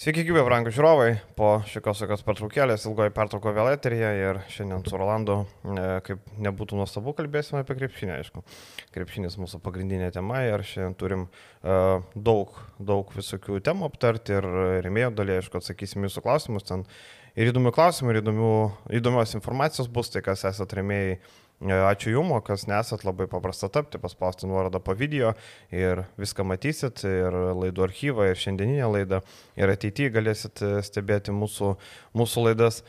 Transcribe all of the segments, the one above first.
Sveiki, gyvi, brangų žiūrovai. Po šios tokios pertraukėlės, ilgoji pertrauko vėl eteryje ir šiandien su Rolandu, e, kaip nebūtų nuostabu, kalbėsime apie krepšinį, aišku. Krepšinis mūsų pagrindinė tema ir šiandien turim uh, daug, daug visokių temų aptarti ir remėjo dalį, aišku, atsakysim jūsų klausimus. Ten ir įdomių klausimų, ir įdomių, įdomios informacijos bus, tai kas esate remėjai ačiū Jums, kas nesat labai paprasta tapti, paspausti nuorodą po video ir viską matysit, ir laidų archyvą, ir šiandieninę laidą, ir ateityje galėsit e, stebėti mūsų, mūsų laidas.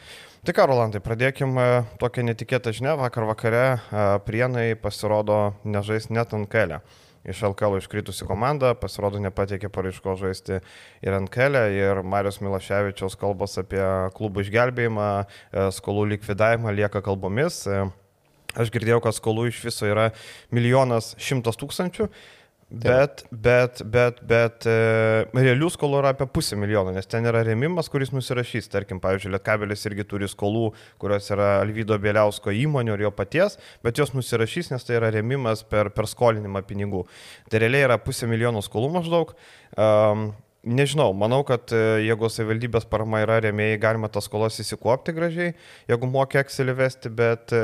Tai ką, Rolandai, pradėkime tokią netikėtą žinią. Vakar vakare e, Prienai pasirodo nežais net ant kelio. Iš LKL iškritusi komanda, pasirodo nepateikė paraiško žaisti ir kelio, ir Marijos Milaševičiaus kalbos apie klubų išgelbėjimą, skolų likvidavimą lieka kalbomis. Aš girdėjau, kad skolų iš viso yra milijonas šimtas tūkstančių, bet, bet, bet, bet e, realių skolų yra apie pusę milijono, nes ten yra remimas, kuris nusirašys. Tarkim, pavyzdžiui, Lietkabelis irgi turi skolų, kurios yra Alvydo Bieliausko įmonių ir jo paties, bet jos nusirašys, nes tai yra remimas per, per skolinimą pinigų. Tai realiai yra pusę milijono skolų maždaug. Um, Nežinau, manau, kad e, jeigu savivaldybės parama yra rėmėjai, galima tas skolas įsikuopti gražiai, jeigu mokė Excelį vesti, bet e,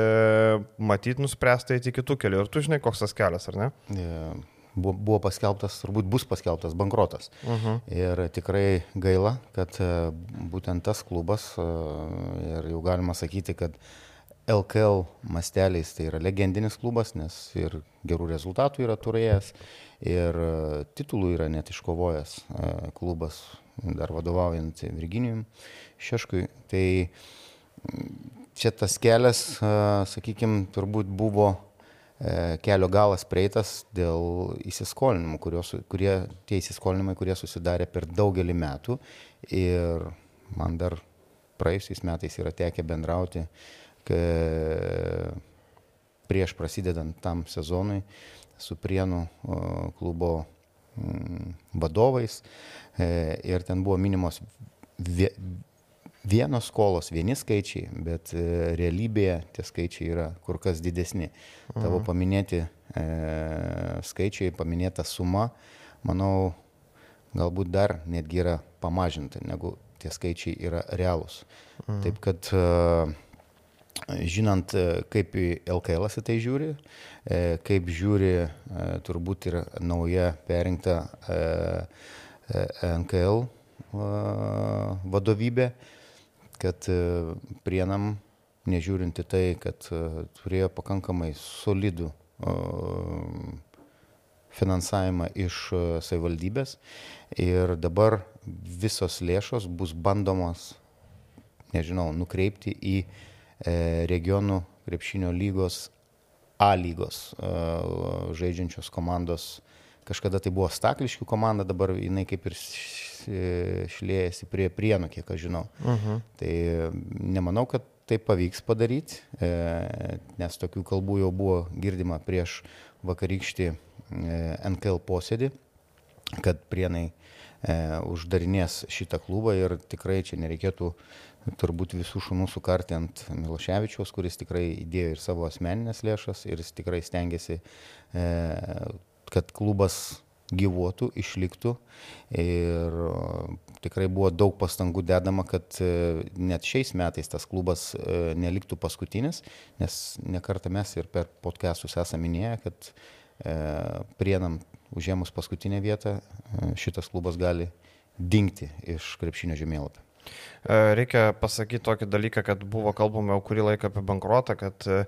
matyt nuspręsta eiti kitų kelių. Ir tu žinai, koks tas kelias, ar ne? Yeah. Buvo, buvo paskelbtas, turbūt bus paskelbtas bankrotas. Uh mhm. -huh. Ir tikrai gaila, kad e, būtent tas klubas, ir jau galima sakyti, kad LKL masteliais tai yra legendinis klubas, nes ir gerų rezultatų yra turėjęs. Uh, ir e, titulų yra net iškovojęs e, klubas, dar vadovaujant Virginijui Šeškui. Tai čia tas kelias, e, sakykime, turbūt buvo kelio galas prieitas dėl įsiskolinimų, kurios, kurie, tie įsiskolinimai, kurie susidarė per daugelį metų. Ir man dar praėjusiais metais yra tekę bendrauti, prieš prasidedant tam sezonui, su Prienų klubo mm, vadovais e, ir ten buvo minimos vienos skolos, vieni skaičiai, bet e, realybėje tie skaičiai yra kur kas didesni. Tavo mhm. paminėti e, skaičiai, paminėta suma, manau, galbūt dar netgi yra pamažinta, negu tie skaičiai yra realūs. Mhm. Taip kad žinant, e, kaip LKL į tai žiūri, e, kaip žiūri e, turbūt ir nauja perinkta NKL vadovybė, kad prienam, nežiūrinti tai, kad turėjo pakankamai solidų finansavimą iš savivaldybės. Ir dabar visos lėšos bus bandomos, nežinau, nukreipti į uh, regionų krepšinio lygos A lygos e, žaidžiančios komandos. Kažkada tai buvo Stakliškių komanda, dabar jinai kaip ir šlėjasi prie prienų, kiek aš žinau. Uh mhm. -huh. Tai nemanau, kad tai pavyks padaryti, e, nes tokių kalbų jau buvo girdima prieš vakarykštį NKL posėdį, kad prienai uždarinės šitą klubą ir tikrai čia nereikėtų turbūt visų šunų sukarti ant Miloševičiaus, kuris tikrai įdėjo ir savo asmeninės lėšas ir jis tikrai stengiasi, e, kad klubas gyvuotų, išliktų. Ir tikrai buvo daug pastangų dedama, kad e, net šiais metais tas klubas e, neliktų paskutinis, nes nekartą mes ir per podcastus esame minėję, kad prienam užėmus paskutinę vietą šitas klubas gali dingti iš krepšinio žemėlapio. E, reikia pasakyti tokį dalyką, kad buvo kalbama jau kurį laiką apie bankrotą, kad e,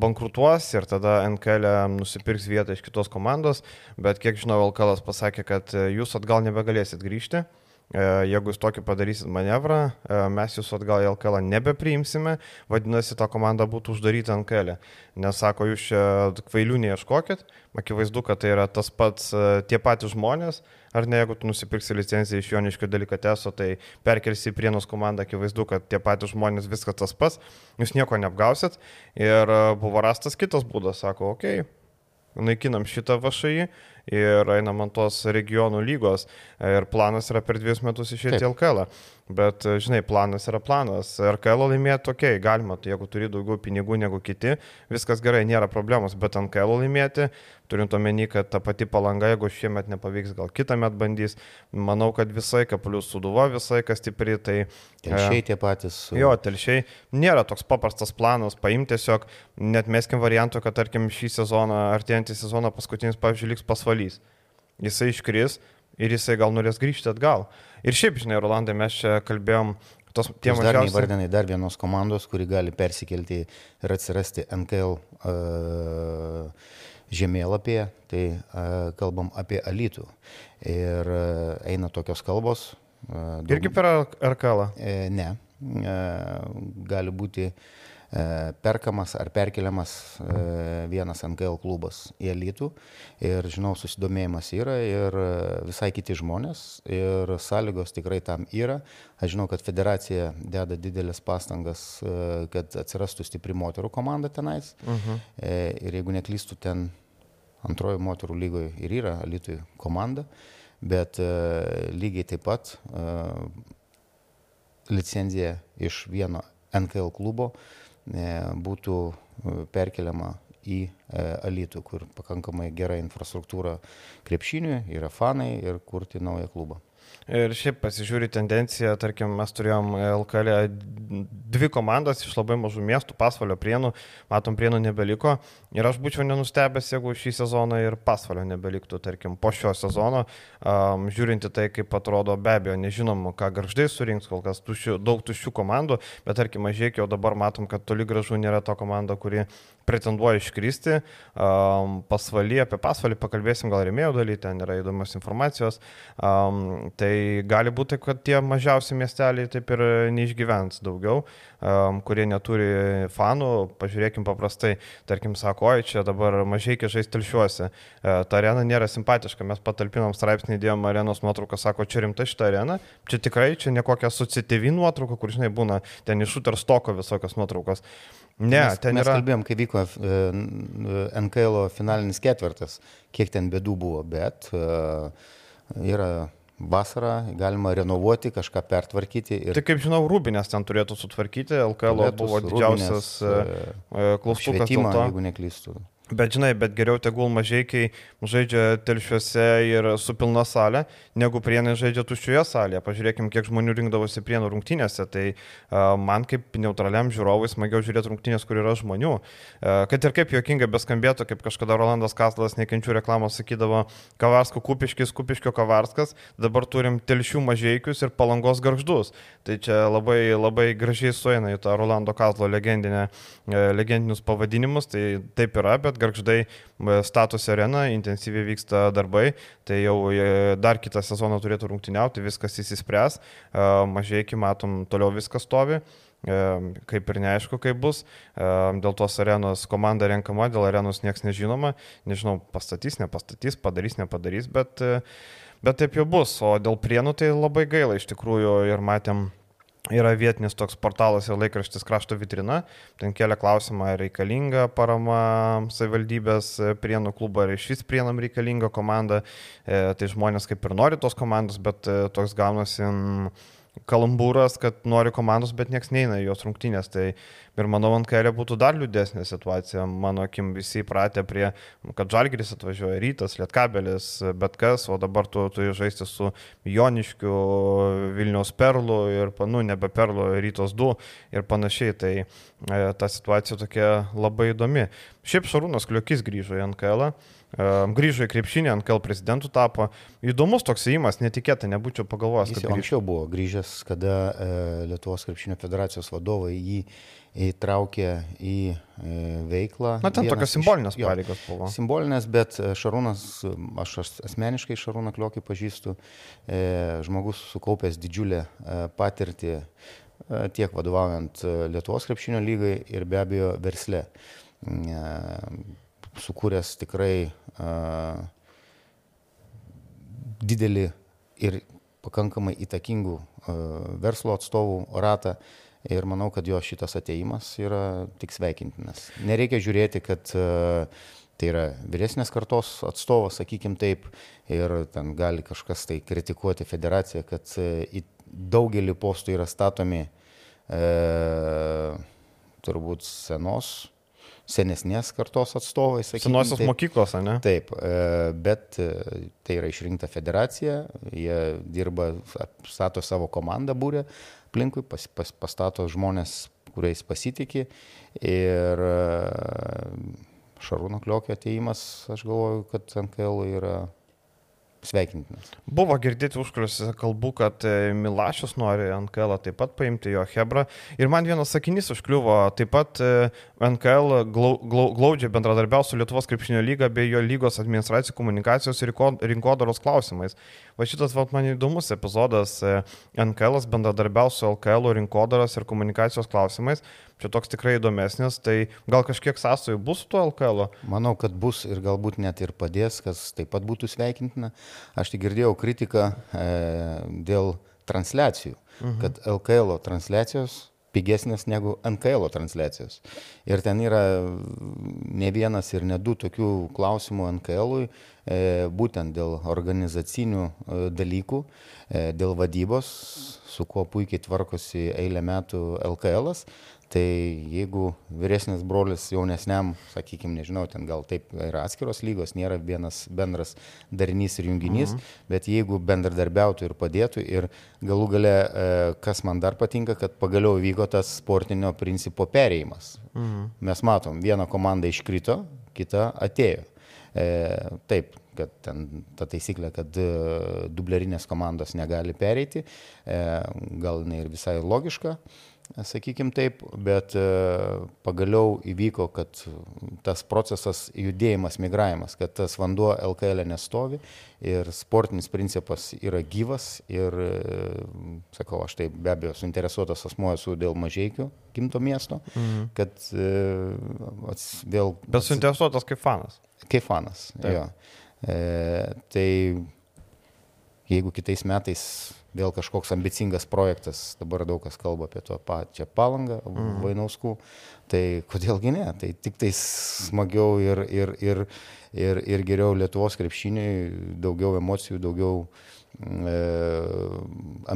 bankrutuos ir tada NKL nusipirks vietą iš kitos komandos, bet kiek žinau, LKL pasakė, kad e, jūs atgal nebegalėsit grįžti. Jeigu jūs tokį padarysit manevrą, mes jūsų atgal į LKL nebepriimsime, vadinasi, ta komanda būtų uždaryta NKL. Nes sako, jūs čia kvailių neieškokit, akivaizdu, kad tai yra tas pats, tie patys žmonės, ar ne, jeigu tu nusipirksi licenciją iš Joniškio delikateso, tai perkelsi į Prienos komandą, akivaizdu, kad tie patys žmonės viskas tas pas, jūs nieko neapgausit. Ir e, buvo rastas kitas būdas, sako, okei, okay, naikinam šitą vašai ir einam ant tos regionų lygos ir planas yra per dviejus metus išėti į LKL. Bet, žinai, planas yra planas. RKL laimėti, okei, okay, galima, jeigu turi daugiau pinigų negu kiti, viskas gerai, nėra problemos, bet NKL laimėti, turint omeny, kad ta pati palanga, jeigu šiemet nepavyks, gal kitą metą bandys, manau, kad visai, kad plus suduva visai, kas stipri, tai... Telšiai tie patys. Jo, telšiai nėra toks paprastas planas, paimti tiesiog, net meskim variantų, kad tarkim šį sezoną, artėjantį sezoną paskutinis, pavyzdžiui, liks pasvalys. Jisai iškris, ir jisai gal norės grįžti atgal. Ir šiaip, žinai, Rolandai, mes čia kalbėjom, tos tie mažiausiai... Dar neįvardinai dar vienos komandos, kuri gali persikelti ir atsirasti NKL uh, žemėlapyje, tai uh, kalbam apie Alytų. Ir uh, eina tokios kalbos. Uh, daug... Irgi per RKL? E, ne. Uh, gali būti uh, E, perkamas ar perkeliamas e, vienas NKL klubas į elitų. Ir žinau, susidomėjimas yra ir e, visai kiti žmonės ir sąlygos tikrai tam yra. Aš žinau, kad federacija deda didelės pastangas, kad atsirastų stipri moterų komanda tenais. Uh mhm. -huh. Ir jeigu neklystų, ten antrojo moterų lygoje ir yra elitų komanda, bet lygiai taip pat licenzija iš vieno NKL klubo E, būtų e, perkeliama į e, Alytų, kur pakankamai gera infrastruktūra krepšiniui, yra fanai ir kurti naują klubą. Ir šiaip pasižiūri tendenciją, tarkim, mes turėjom LKL dvi komandas iš labai mažų miestų, pasvalio prienų, matom, prienų nebeliko. Ir aš būčiau nenustebęs, jeigu šį sezoną ir pasvalio nebeliktų, tarkim, po šio sezono, um, žiūrinti tai, kaip atrodo, be abejo, nežinom, ką garždai surinks, kol kas tušių, daug tuščių komandų, bet tarkim, mažėk jau dabar matom, kad toli gražu nėra ta komanda, kuri pretenduoja iškristi. Um, pasvalį, apie pasvalį pakalbėsim gal remėjo daly, ten yra įdomios informacijos. Um, tai gali būti, kad tie mažiausi miesteliai taip ir neišgyvens daugiau, um, kurie neturi fanų. Pažiūrėkim paprastai, tarkim, sako, oi, čia dabar mažai kiešais telšiuosi. Uh, ta arena nėra simpatiška, mes patalpinom straipsnį, įdėjom arenos nuotrauką, sako, čia rimta šitą areną, čia tikrai, čia ne kokia asociatyvi nuotrauka, kur, žinai, būna ten iš Uterstoko visokios nuotraukos. Ne, mes, ten mes yra. Mes kalbėjom, kai vyko e, NKL finalinis ketvirtas, kiek ten bėdų buvo, bet e, yra vasarą, galima renovuoti, kažką pertvarkyti. Ir... Tai kaip žinau, Rūbinės ten turėtų sutvarkyti, LKL buvo didžiausias e, klaustukas. Švietimą, jeigu neklystu. Bet žinai, bet geriau tegul mažiekiai žaidžia telšiuose ir su pilna salė, negu prienai žaidžia tuščioje salėje. Pažiūrėkim, kiek žmonių rinkdavosi prienų rungtynėse. Tai uh, man kaip neutraliam žiūrovui smagiau žiūrėti rungtynės, kur yra žmonių. Uh, kad ir kaip juokinga beskambėtų, kaip kažkada Rolandas Kaslas nekenčių reklamos sakydavo, Kavarsko kupiškis, kupiškio Kavarskas, dabar turim telšių mažiekius ir palangos garždus. Tai čia labai, labai gražiai sueina į tą Rolando Kaslo uh, legendinius pavadinimus. Tai taip yra, bet kad garždai statosi areną, intensyviai vyksta darbai, tai jau e, dar kitą sezoną turėtų rungtyniauti, viskas įsispręs, e, mažai iki matom, toliau viskas stovi e, kaip ir neaišku, kaip bus. Dėl tos arenos komanda renkama, dėl arenos niekas nežinoma. Nežinau, pastatys, nepastatys, padarys, nepadarys, bet, bet taip jau bus. O dėl prienų tai labai gaila iš tikrųjų ir matėm yra vietinis toks portalas ir laikraštis Krašto vitrina. Ten kelia klausimą, ar reikalinga parama savivaldybės prienų klubo, ar iš vis prienam reikalinga komanda. E, tai žmonės kaip ir nori tos komandos, bet e, toks gaunasi kalambūras, kad nori komandos, bet nieks neina į jos rungtynės. Tai ir manau, ant kairė būtų dar liūdesnė situacija. Mano akim visi įpratę prie, kad Žalgiris atvažiuoja rytas, Lietkabelis, bet kas, o dabar tu turi žaisti su Joniškiu, Vilniaus Perlu ir, nu, nebe Perlu, rytos 2 ir panašiai. Tai e, ta situacija tokia labai įdomi. Šiaip Šarūnas Kliukis grįžo į NKL. -ą grįžo į krepšinį, ant KL prezidentų tapo. Įdomus toks įimas, netikėtai, nebūčiau pagalvojęs. Jis jau anksčiau buvo grįžęs, kada Lietuvos krepšinio federacijos vadovai jį įtraukė į veiklą. Na, ten tokios simbolinės pareigos buvo. Simbolinės, bet Šarūnas, aš asmeniškai Šarūną Kliokį pažįstu, žmogus sukaupęs didžiulę patirtį tiek vadovaujant Lietuvos krepšinio lygai ir be abejo versle. Sukūręs tikrai a, didelį ir pakankamai įtakingų a, verslo atstovų ratą. Ir manau, kad jo šitas ateimas yra tik sveikintinas. Nereikia žiūrėti, kad a, Tai yra vyresnės kartos atstovas, sakykim taip, ir ten gali kažkas tai kritikuoti federaciją, kad e, į daugelį postų yra statomi e, turbūt senos senesnės kartos atstovai. Senosios taip. mokyklos, ne? Taip, bet e, tai yra išrinkta federacija, jie dirba, stato savo komandą būrę aplinkui, pas, pas, pastato žmonės, kuriais pasitikė ir e, Šarūno Kliokio ateimas, aš galvoju, kad NKL yra sveikintinas. Buvo girdėti užkulisiuose kalbų, kad e, Milašius nori NKL taip pat paimti jo Hebra. Ir man vienas sakinys užkliuvo, taip pat e, NKL glau, glau, glaudžiai bendradarbiaus su Lietuvos krepšinio lyga bei jo lygos administracijų komunikacijos ir rinkodaros klausimais. Va šitas vat, man įdomus epizodas. E, NKL bendradarbiaus su LKL rinkodaros ir komunikacijos klausimais čia toks tikrai įdomesnis, tai gal kažkiek sąsojų bus su tuo LKL? Manau, kad bus ir galbūt net ir padės, kas taip pat būtų sveikintina. Aš tik girdėjau kritiką e, dėl transliacijų, mhm. kad LKL transliacijos pigesnės negu NKL transliacijos. Ir ten yra ne vienas ir ne du tokių klausimų NKL-ui, e, būtent dėl organizacinių e, dalykų, e, dėl vadybos, su kuo puikiai tvarkosi eilę metų LKL. Tai jeigu vyresnis brolis jaunesniam, sakykime, nežinau, ten gal taip yra atskiros lygos, nėra vienas bendras darinys ir junginys, mhm. bet jeigu bendradarbiautų ir padėtų ir galų gale, e, kas man dar patinka, kad pagaliau vyko tas sportinio principo perėjimas. Mhm. Mes matom, viena komanda iškrito, kita atėjo. E, taip, kad ten ta taisyklė, kad e, dublerinės komandos negali pereiti, e, gal ne ir visai logiška. E, sakykim taip, bet e, pagaliau įvyko, kad tas procesas judėjimas, migravimas, kad tas vanduo LKL e nestovi ir sportinis principas yra gyvas ir, e, sakau, aš tai be abejo suinteresuotas asmuo esu dėl mažiekių gimto miesto, mhm. kad ats, vėl... Bet suinteresuotas kaip fanas. Kaip fanas, taip. jo. E, tai jeigu kitais metais vėl kažkoks ambicingas projektas, dabar daug kas kalba apie to pačią palangą, mm. Vainauskų, tai kodėlgi ne, tai tik tai smagiau ir, ir, ir, ir, ir geriau Lietuvos krepšiniui, daugiau emocijų, daugiau mm, e,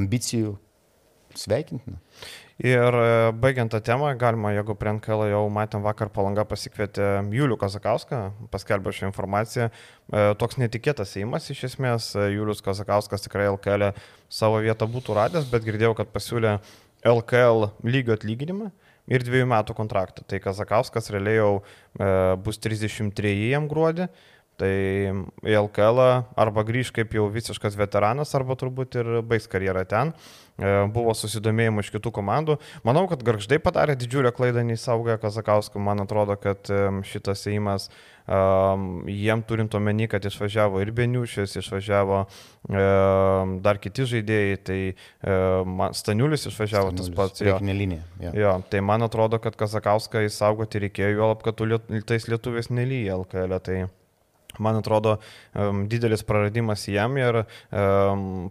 ambicijų, sveikintina. Ir e, baigiant tą temą, galima, jeigu prie NKL jau matėm vakar palanga pasikvietė Julių Kazakauską, paskelbė šią informaciją, e, toks netikėtas įimas iš esmės, e, Julius Kazakauskas tikrai LKL savo vietą būtų radęs, bet girdėjau, kad pasiūlė LKL lygio atlyginimą ir dviejų metų kontraktą. Tai Kazakauskas realiai jau bus 33 jam gruodį. Tai į LKL arba grįž kaip jau visiškas veteranas, arba turbūt ir baigs karjerą ten. E, buvo susidomėjimo iš kitų komandų. Manau, kad garždai padarė didžiulę klaidą neįsaugę Kazakauską. Man atrodo, kad šitas įimas um, jiem turint omeny, kad išvažiavo ir Beniušis, išvažiavo dar kiti žaidėjai, tai Staniulis išvažiavo Staniulis, tas pats. Jo. Linija, jo. jo, tai man atrodo, kad Kazakauską įsaugoti reikėjo, juolab, kad liet, tais lietuvės nelyja LKL. Tai man atrodo, didelis praradimas jam ir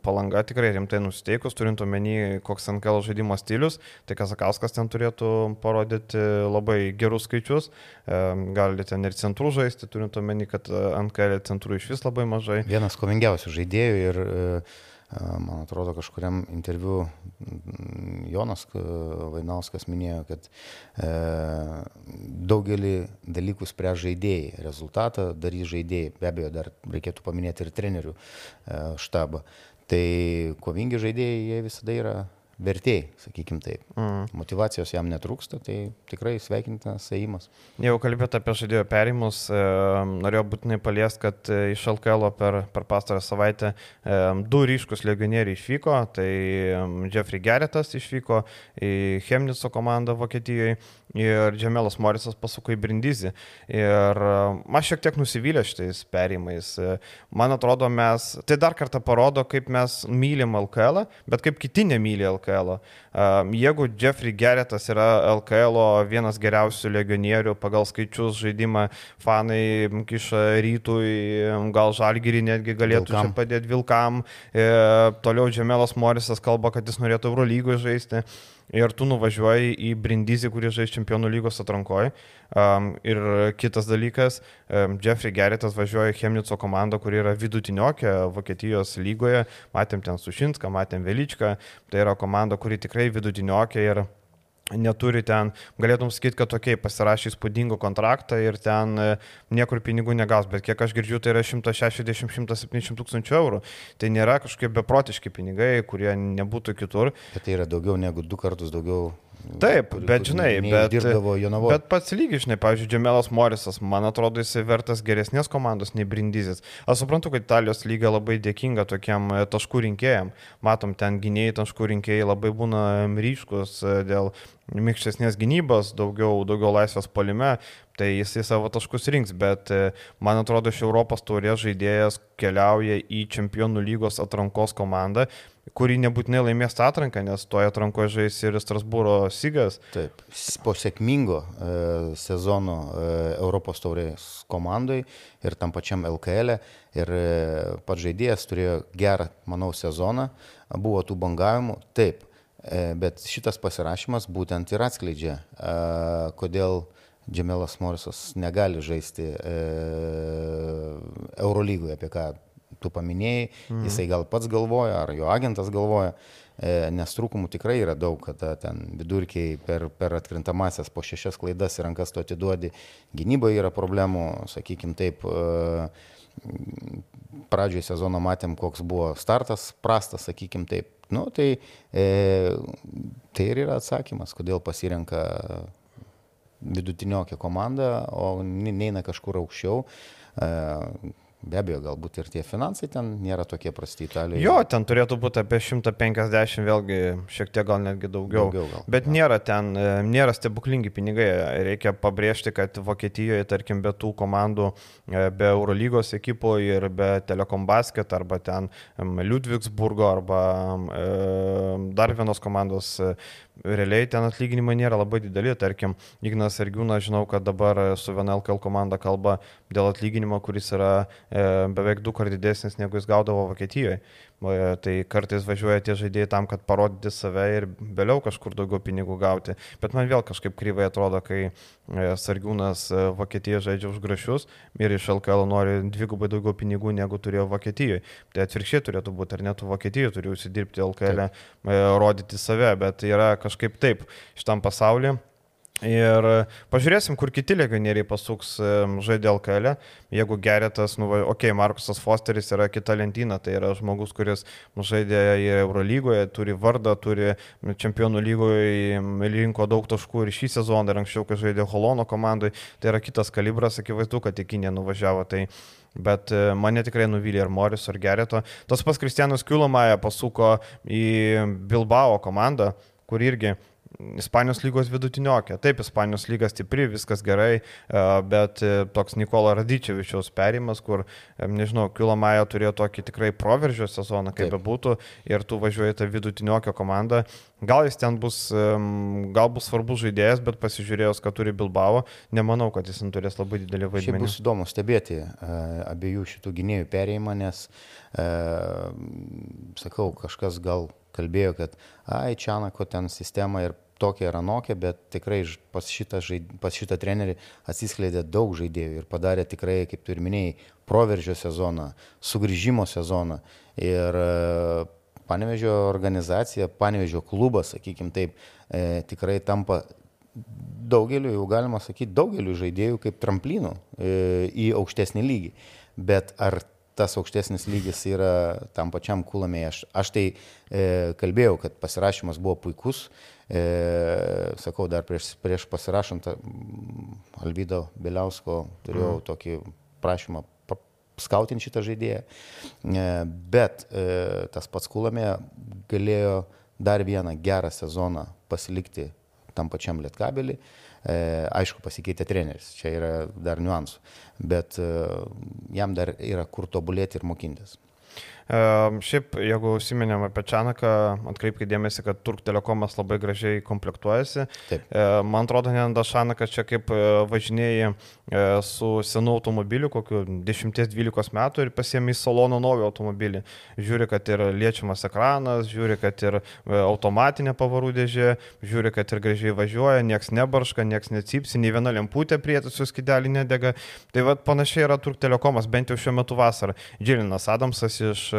palanga tikrai rimtai nusiteikus, turint omeny, koks NKL žaidimo stilius, tai Kazakauskas ten turėtų parodyti labai gerus skaičius, gali ten ir centrų žaisti, turint omeny, kad NKL centrų iš vis labai mažai. Vienas kovingiausių žaidėjų ir uh, Man atrodo, kažkuriam interviu Jonas Vainauskas minėjo, kad e, daugelį dalykų spręs žaidėjai, rezultatą darys žaidėjai. Be abejo, dar reikėtų paminėti ir trenerių e, štabą. Tai kovingi žaidėjai, jie visada yra vertėjai, sakykim taip. Mm. Motivacijos jam netrūksta, tai tikrai sveikintinas įėjimas. Jau kalbėt apie žaidėjo perimus, e, norėjau būtinai paliesti, kad e, iš LKL per, per pastarą savaitę e, du ryškus legionieriai išvyko, tai Jeffrey Geretas išvyko į Chemnico komandą Vokietijoje ir Džemelas Morisas pasuko į Brindizį. Ir e, aš šiek tiek nusivylę šitais perimais. E, man atrodo, mes, tai dar kartą parodo, kaip mes mylim LKL, bet kaip kiti nemyli LKL. E, jeigu Jeffrey Geretas yra LKL vienas geriausių legionierių pagal skaičius žaidimą, fanai kiša rytui, gal žalgyrį netgi galėtų vilkam. čia padėti vilkam. E, toliau Džemelas Morisas kalba, kad jis norėtų Eurolygoje žaisti ir tu nuvažiuoji į Brindizį, kuris žais čempionų lygos atrankoje. Um, ir kitas dalykas, um, Jeffrey Gerritas važiuoja Chemnico komandą, kuri yra vidutiniokė Vokietijos lygoje. Matėm ten Sušinską, matėm Veličką. Tai yra komanda, kuri tikrai vidutiniokė ir neturi ten, galėtum sakyti, kad tokiai pasirašys įspūdingą kontraktą ir ten e, niekur pinigų negaus, bet kiek aš girdžiu, tai yra 160-170 tūkstančių eurų. Tai nėra kažkokie beprotiški pinigai, kurie nebūtų kitur. Bet tai yra daugiau negu du kartus daugiau Taip, kur, bet žinai, bet, bet pats lygiai, žinai, pavyzdžiui, Džemelas Morisas, man atrodo, jisai vertas geresnės komandos nei Brindizis. Aš suprantu, kad Italijos lyga labai dėkinga tokiam e, taškų rinkėjam. Matom, ten gynėjai taškų rinkėjai labai būna ryškus e, dėl mikštesnės gynybos, daugiau, daugiau laisvės palime, tai jisai savo taškus rinks, bet e, man atrodo, iš Europos taurės žaidėjas keliauja į Čempionų lygos atrankos komandą kurį nebūtinai laimės tą atranką, nes toje atrankoje žais ir Strasbūro Sigas. Taip, po sėkmingo e, sezono e, Europos taurės komandai ir tam pačiam LKL e, ir e, pats žaidėjas turėjo gerą, manau, sezoną, buvo tų bangavimų, taip, bet šitas pasirašymas būtent ir atskleidžia, e, kodėl Džemelas Morisas negali žaisti e, Eurolygoje, apie ką tu paminėjai, mhm. jisai gal pats galvoja, ar jo agentas galvoja, e, nes trūkumų tikrai yra daug, kad ten vidurkiai per, per atkrintamasias po šešias klaidas į rankas tu atiduodi, gynyboje yra problemų, sakykim taip, e, pradžioje sezono matėm, koks buvo startas, prastas, sakykim taip. Nu, tai, e, tai ir yra atsakymas, kodėl pasirenka vidutiniokią komandą, o neina kažkur aukščiau. E, Be abejo, galbūt ir tie finansai ten nėra tokie prasti Italijoje. Jo, ten turėtų būti apie 150, vėlgi šiek tiek gal netgi daugiau. daugiau gal, Bet ja. nėra ten, e, nėra stebuklingi pinigai. Reikia pabrėžti, kad Vokietijoje, tarkim, be tų komandų, e, be Eurolygos ekipų ir be Telekom Basket arba ten Ludvigsburgo arba e, dar vienos komandos realiai ten atlyginimai nėra labai dideli, tarkim, Ignas Ergiūnas, žinau, kad dabar su viena LKL komanda kalba dėl atlyginimo, kuris yra e, beveik du kart didesnis, negu jis gaudavo Vokietijoje. Tai kartais važiuoja tie žaidėjai tam, kad parodyti save ir vėliau kažkur daugiau pinigų gauti. Bet man vėl kažkaip kryvai atrodo, kai e, Sargiūnas e, Vokietijoje žaidžia už grašius ir iš LKL nori dvigubai daugiau pinigų negu turėjo Vokietijoje. Tai atvirkščiai turėtų būti, ar net Vokietijoje turi užsidirbti LKL. E, rodyti save, bet yra kažkaip taip šitam pasaulyje Ir pažiūrėsim, kur kiti legionieriai pasuks žaidė LKL. Jeigu Geretas, nu, okei, okay, Markusas Fosteris yra kita lentyna, tai yra žmogus, kuris žaidė ir Eurolygoje, turi vardą, turi Čempionų lygoje, rinko daug taškų ir šį sezoną, ir anksčiau, kai žaidė Holono komandai, tai yra kitas kalibras, akivaizdu, kad į Kiniją nuvažiavo. Tai Bet e, mane tikrai nuvylė ir Moris, ir Gereto. Tas pas Kristianas Kiulomaja pasuko į Bilbao komandą, kur irgi Ispanijos lygos vidutiniokė. Taip, Ispanijos lyga stipri, viskas gerai, e, bet e, toks Nikola Radičevičiaus perimas, kur, e, nežinau, Kilomaja turėjo tokį tikrai proveržio sezoną, kaip be būtų, ir tu važiuoji tą vidutiniokio komandą. Gal jis ten bus, gal bus svarbus žaidėjas, bet pasižiūrėjus, kad turi Bilbao, nemanau, kad jis turės labai didelį vaidmenį. Šiaip bus įdomu stebėti abiejų šitų gynėjų perėjimą, nes, sakau, kažkas gal kalbėjo, kad, ai, Čianako ten sistema ir tokia ir anokia, bet tikrai pas šitą, žaid... pas šitą trenerį atsiskleidė daug žaidėjų ir padarė tikrai, kaip tu ir minėjai, proveržio sezoną, sugrįžimo sezoną. Ir e, Panevežio organizacija, Panevežio klubas, sakykim taip, e, tikrai tampa daugeliu, jau galima sakyti, daugeliu žaidėjų kaip tramplinų e, į aukštesnį lygį. Bet ar tas aukštesnis lygis yra tam pačiam kulamėje. Aš, aš tai e, kalbėjau, kad pasirašymas buvo puikus. E, sakau, dar prieš, prieš pasirašant Alvydo Biliausko turėjau mm. tokį prašymą skautinti šitą žaidėją. E, bet e, tas pats kulamė galėjo dar vieną gerą sezoną pasilikti tam pačiam lietkabelį. E, aišku, pasikeitė treneris, čia yra dar niuansų, bet e, jam dar yra kur tobulėti ir mokintis. Šiaip, jeigu užsiminėm apie Čanaką, atkreipkite dėmesį, kad Turk Telekomas labai gražiai komplektuojasi. Taip. Man atrodo, Nenada Šanakas čia kaip važinėjai su senu automobiliu, kokiu 10-12 metų ir pasiemi į salono naują automobilį. Žiūri, kad ir liečiamas ekranas, žiūri, kad ir automatinė pavarų dėžė, žiūri, kad ir gražiai važiuoja, nieks nebarška, nieks necypsi, nei viena lemputė prietaisų skidelį nedega. Tai vad panašiai yra Turk Telekomas, bent jau šiuo metu vasarą. Džilinas Adamsas iš e,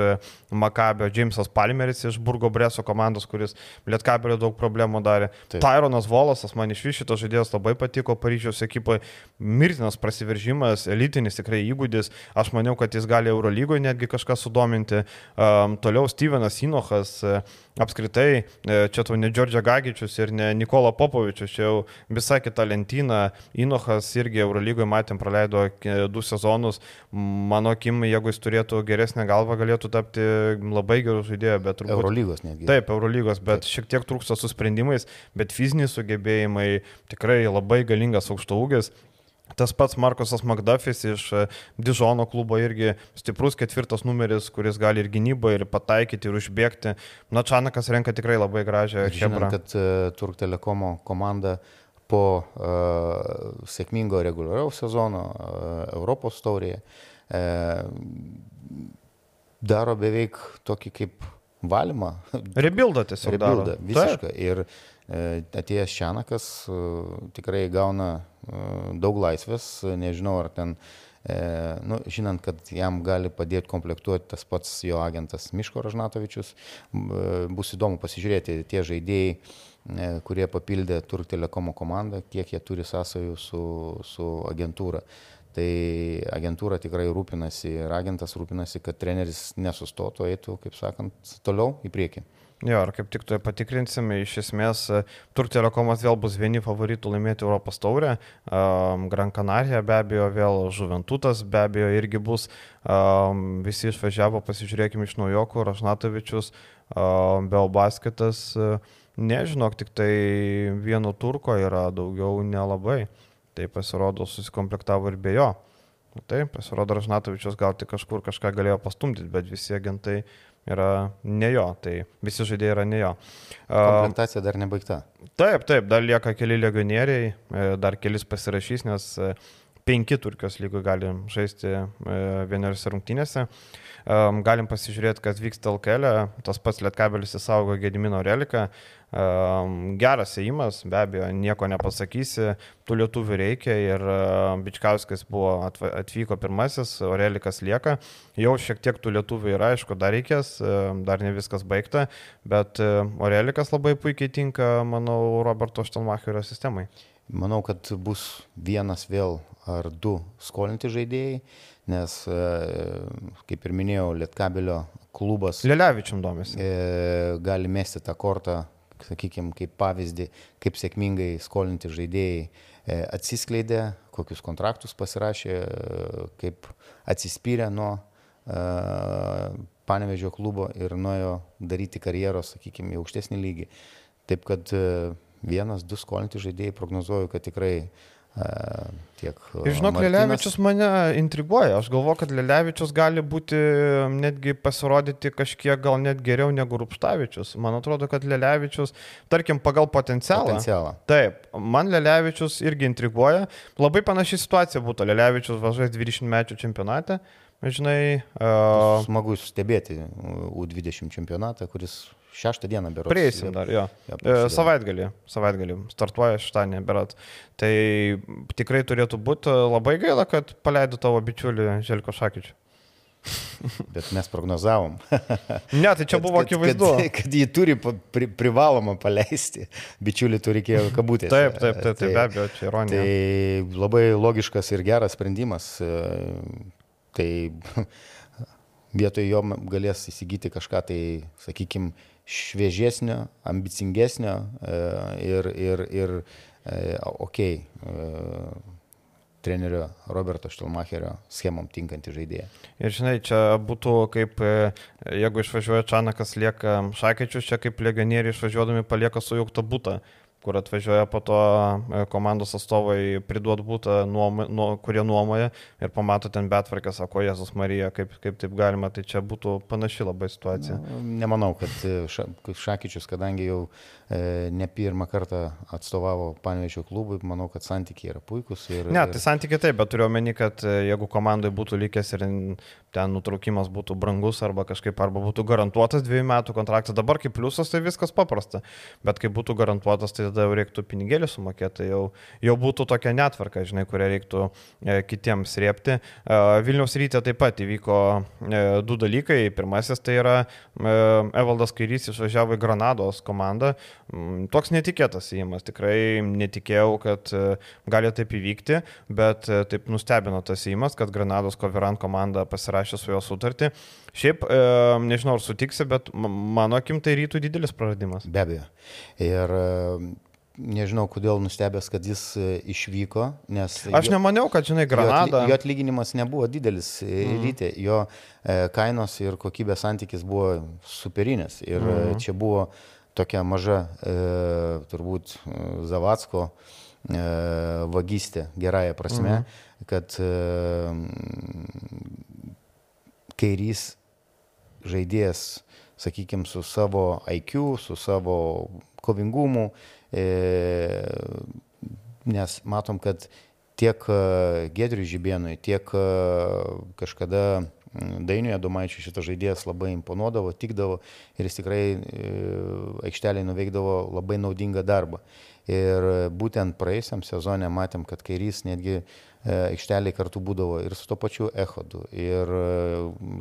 Makabio, Jamesas Palmeris iš Burgo Breso komandos, kuris Lietkabelio daug problemų darė. Taip. Tyronas Volasas, man iš vis šitas žaidėjas labai patiko Paryžiaus ekipoje. Mirtinas prasiveržimas, elitinis tikrai įgūdis. Aš maniau, kad jis gali Eurolygoje netgi kažką sudominti. Um, toliau Stevenas Inochas. Uh, apskritai, e, čia tau ne Džordžia Gagičius ir ne Nikola Popovičius, čia jau visai kita lentyna. Inochas irgi Eurolygoje matėm, praleido du sezonus. Mano akim, jeigu jis turėtų geresnę galvą, galėtų tapti labai gerų žaidėjų, bet turbūt... Eurolygos netgi. Taip, Eurolygos, bet Taip. šiek tiek trūksta su sprendimais, bet fiziniai sugebėjimai tikrai labai galingas aukšto ūgis. Tas pats Markusas Magdafis iš e, Dižono klubo irgi stiprus ketvirtas numeris, kuris gali ir gynybą, ir pataikyti, ir užbėgti. Na, Čanakas renka tikrai labai gražią. Žinant, kad uh, Turk Telekomo komanda po uh, sėkmingo reguliaraus sezono uh, Europos taurėje uh, daro beveik tokį kaip valymą. Rebildą tiesiog. Rebildą, visiškai. Ir atėjęs Šianakas tikrai gauna daug laisvės, nežinau ar ten, nu, žinant, kad jam gali padėti komplektuoti tas pats jo agentas Miško Ražnatovičius, bus įdomu pasižiūrėti tie žaidėjai, kurie papildė Turk Telekomo komandą, kiek jie turi sąsajų su, su agentūra. Tai agentūra tikrai rūpinasi ir agentas rūpinasi, kad treneris nesustotų, eitų, kaip sakant, toliau į priekį. Jo, ir kaip tik to patikrinsime, iš esmės e, Turk Telekomas vėl bus vieni favoritų laimėti Europos taurę, um, Gran Canaria be abejo vėl Žuventutas be abejo irgi bus, um, visi išvažiavo, pasižiūrėkime iš naujokų, Rašnatovičius, um, Belbasketas, uh, nežinok, tik tai vieno turko yra daugiau nelabai, tai pasirodo susikomplektavo ir be jo. Taip, pasirodo, Rašnatovičius gal tik kažkur kažką galėjo pastumdyti, bet visi agentai uh, yra ne jo, tai visi žaidėjai yra ne jo. Komplektacija dar nebaigta. Taip, taip, dar lieka keli legionieriai, e, dar kelis pasirašys, nes e, penki Turkijos lygų gali žaisti e, vieneriose rungtynėse. Galim pasižiūrėti, kas vyksta LKL, tas pats Lietkabelis įsaugo Gedimino reliką, Geras įimas, be abejo, nieko nepasakysi, tų lietuvių reikia ir Bičkauskas buvo atvyko pirmasis, Aurelikas lieka, jau šiek tiek tų lietuvių yra, aišku, dar reikės, dar ne viskas baigta, bet Aurelikas labai puikiai tinka, manau, Roberto Štelmacherio sistemai. Manau, kad bus vienas vėl ar du skolinti žaidėjai, nes, kaip ir minėjau, Lietkabelio klubas. Lelevičiam domisi. E, gali mesti tą kortą sakykime, kaip pavyzdį, kaip sėkmingai skolinti žaidėjai e, atsiskleidė, kokius kontraktus pasirašė, e, kaip atsispyrė nuo e, Panevežio klubo ir nuėjo daryti karjeros, sakykime, į aukštesnį lygį. Taip kad vienas, du skolinti žaidėjai prognozuoju, kad tikrai uh, tiek. Ir žinok, Martinas... Lelevičius mane intriguoja. Aš galvoju, kad Lelevičius gali būti netgi pasirodyti kažkiek gal net geriau negu Rupštavičius. Man atrodo, kad Lelevičius, tarkim, pagal potencialą. potencialą. Taip, man Lelevičius irgi intriguoja. Labai panaši situacija būtų. Lelevičius važiuoja 20 metų čempionate. Žinai, uh... smagu stebėti U20 čempionatą, kuris šeštą dieną berots. Prieisim dar, jo. jo e, savaitgalį, savaitgalį, startuoja šeštąjį berots. Tai tikrai turėtų būti labai gaila, kad paleido tavo bičiulį Želko Šakyčių. Bet mes prognozavom. ne, tai čia buvo akivaizdu. Kad, kad, kad jį turi pri, privaloma paleisti. Bičiulį turi reikėjo kabutės. Taip, taip, taip, tai, be abejo, čia ironija. Tai labai logiškas ir geras sprendimas. Tai vietoj jo galės įsigyti kažką tai, sakykime, šviežesnio, ambicingesnio e, ir, ir, ir e, ok, e, trenerio Roberto Štelmacherio schemom tinkantį žaidėją. Ir žinai, čia būtų kaip, jeigu išvažiuoja Čanakas, lieka Šakečius, čia kaip legionieriai išvažiuodami palieka sujaukta būtą kur atvažiuoja po to e, komandos atstovai priduot būtą, nuom, nu, kurie nuomoja ir pamato ten betvarkę, sako Jėzus Marija, kaip, kaip taip galima, tai čia būtų panaši labai situacija. Na, nemanau, kad e, ša, Šakyčius, kadangi jau e, ne pirmą kartą atstovavo Panevežio klubui, manau, kad santykiai yra puikus. Ir, ne, tai santykiai taip, bet turiu omeny, kad jeigu komandai būtų likęs ir ten nutraukimas būtų brangus arba kažkaip, arba būtų garantuotas dviejų metų kontraktas, dabar kaip pliusas, tai viskas paprasta, bet kai būtų garantuotas, tai tada jau reiktų pinigėlį sumokėti, tai jau, jau būtų tokia netvarka, žinai, kurią reiktų e, kitiems riepti. E, Vilniaus ryte taip pat įvyko e, du dalykai. Pirmasis tai yra e, Evaldas Kairys išvažiavo į Granados komandą. Mm, toks netikėtas įėjimas, tikrai netikėjau, kad e, gali taip įvykti, bet e, taip nustebino tas įėjimas, kad Granados Koverant komanda pasirašė su jo sutartį. Šiaip, e, nežinau, ar sutiksi, bet mano akim tai rytų didelis praradimas. Be abejo. Ir nežinau, kodėl nustebęs, kad jis išvyko, nes... Aš jo, nemaniau, kad, žinai, Granada. Jo atlyginimas nebuvo didelis mm. rytė, jo kainos ir kokybės santykis buvo superinės. Ir mm. čia buvo tokia maža, e, turbūt, Zavatsko e, vagystė, gerąją prasme, mhm. kad e, kairys žaidėjas, sakykime, su savo IQ, su savo kovingumu, e, nes matom, kad tiek e, Gedriui Žibėnui, tiek e, kažkada Dainiui Adomaičiui šitas žaidėjas labai imponuodavo, tikdavo ir jis tikrai e, aikšteliai nuveikdavo labai naudingą darbą. Ir būtent praeisiam sezonė matėm, kad kairys netgi e, aikšteliai kartu būdavo ir su to pačiu Ehodu. Ir e,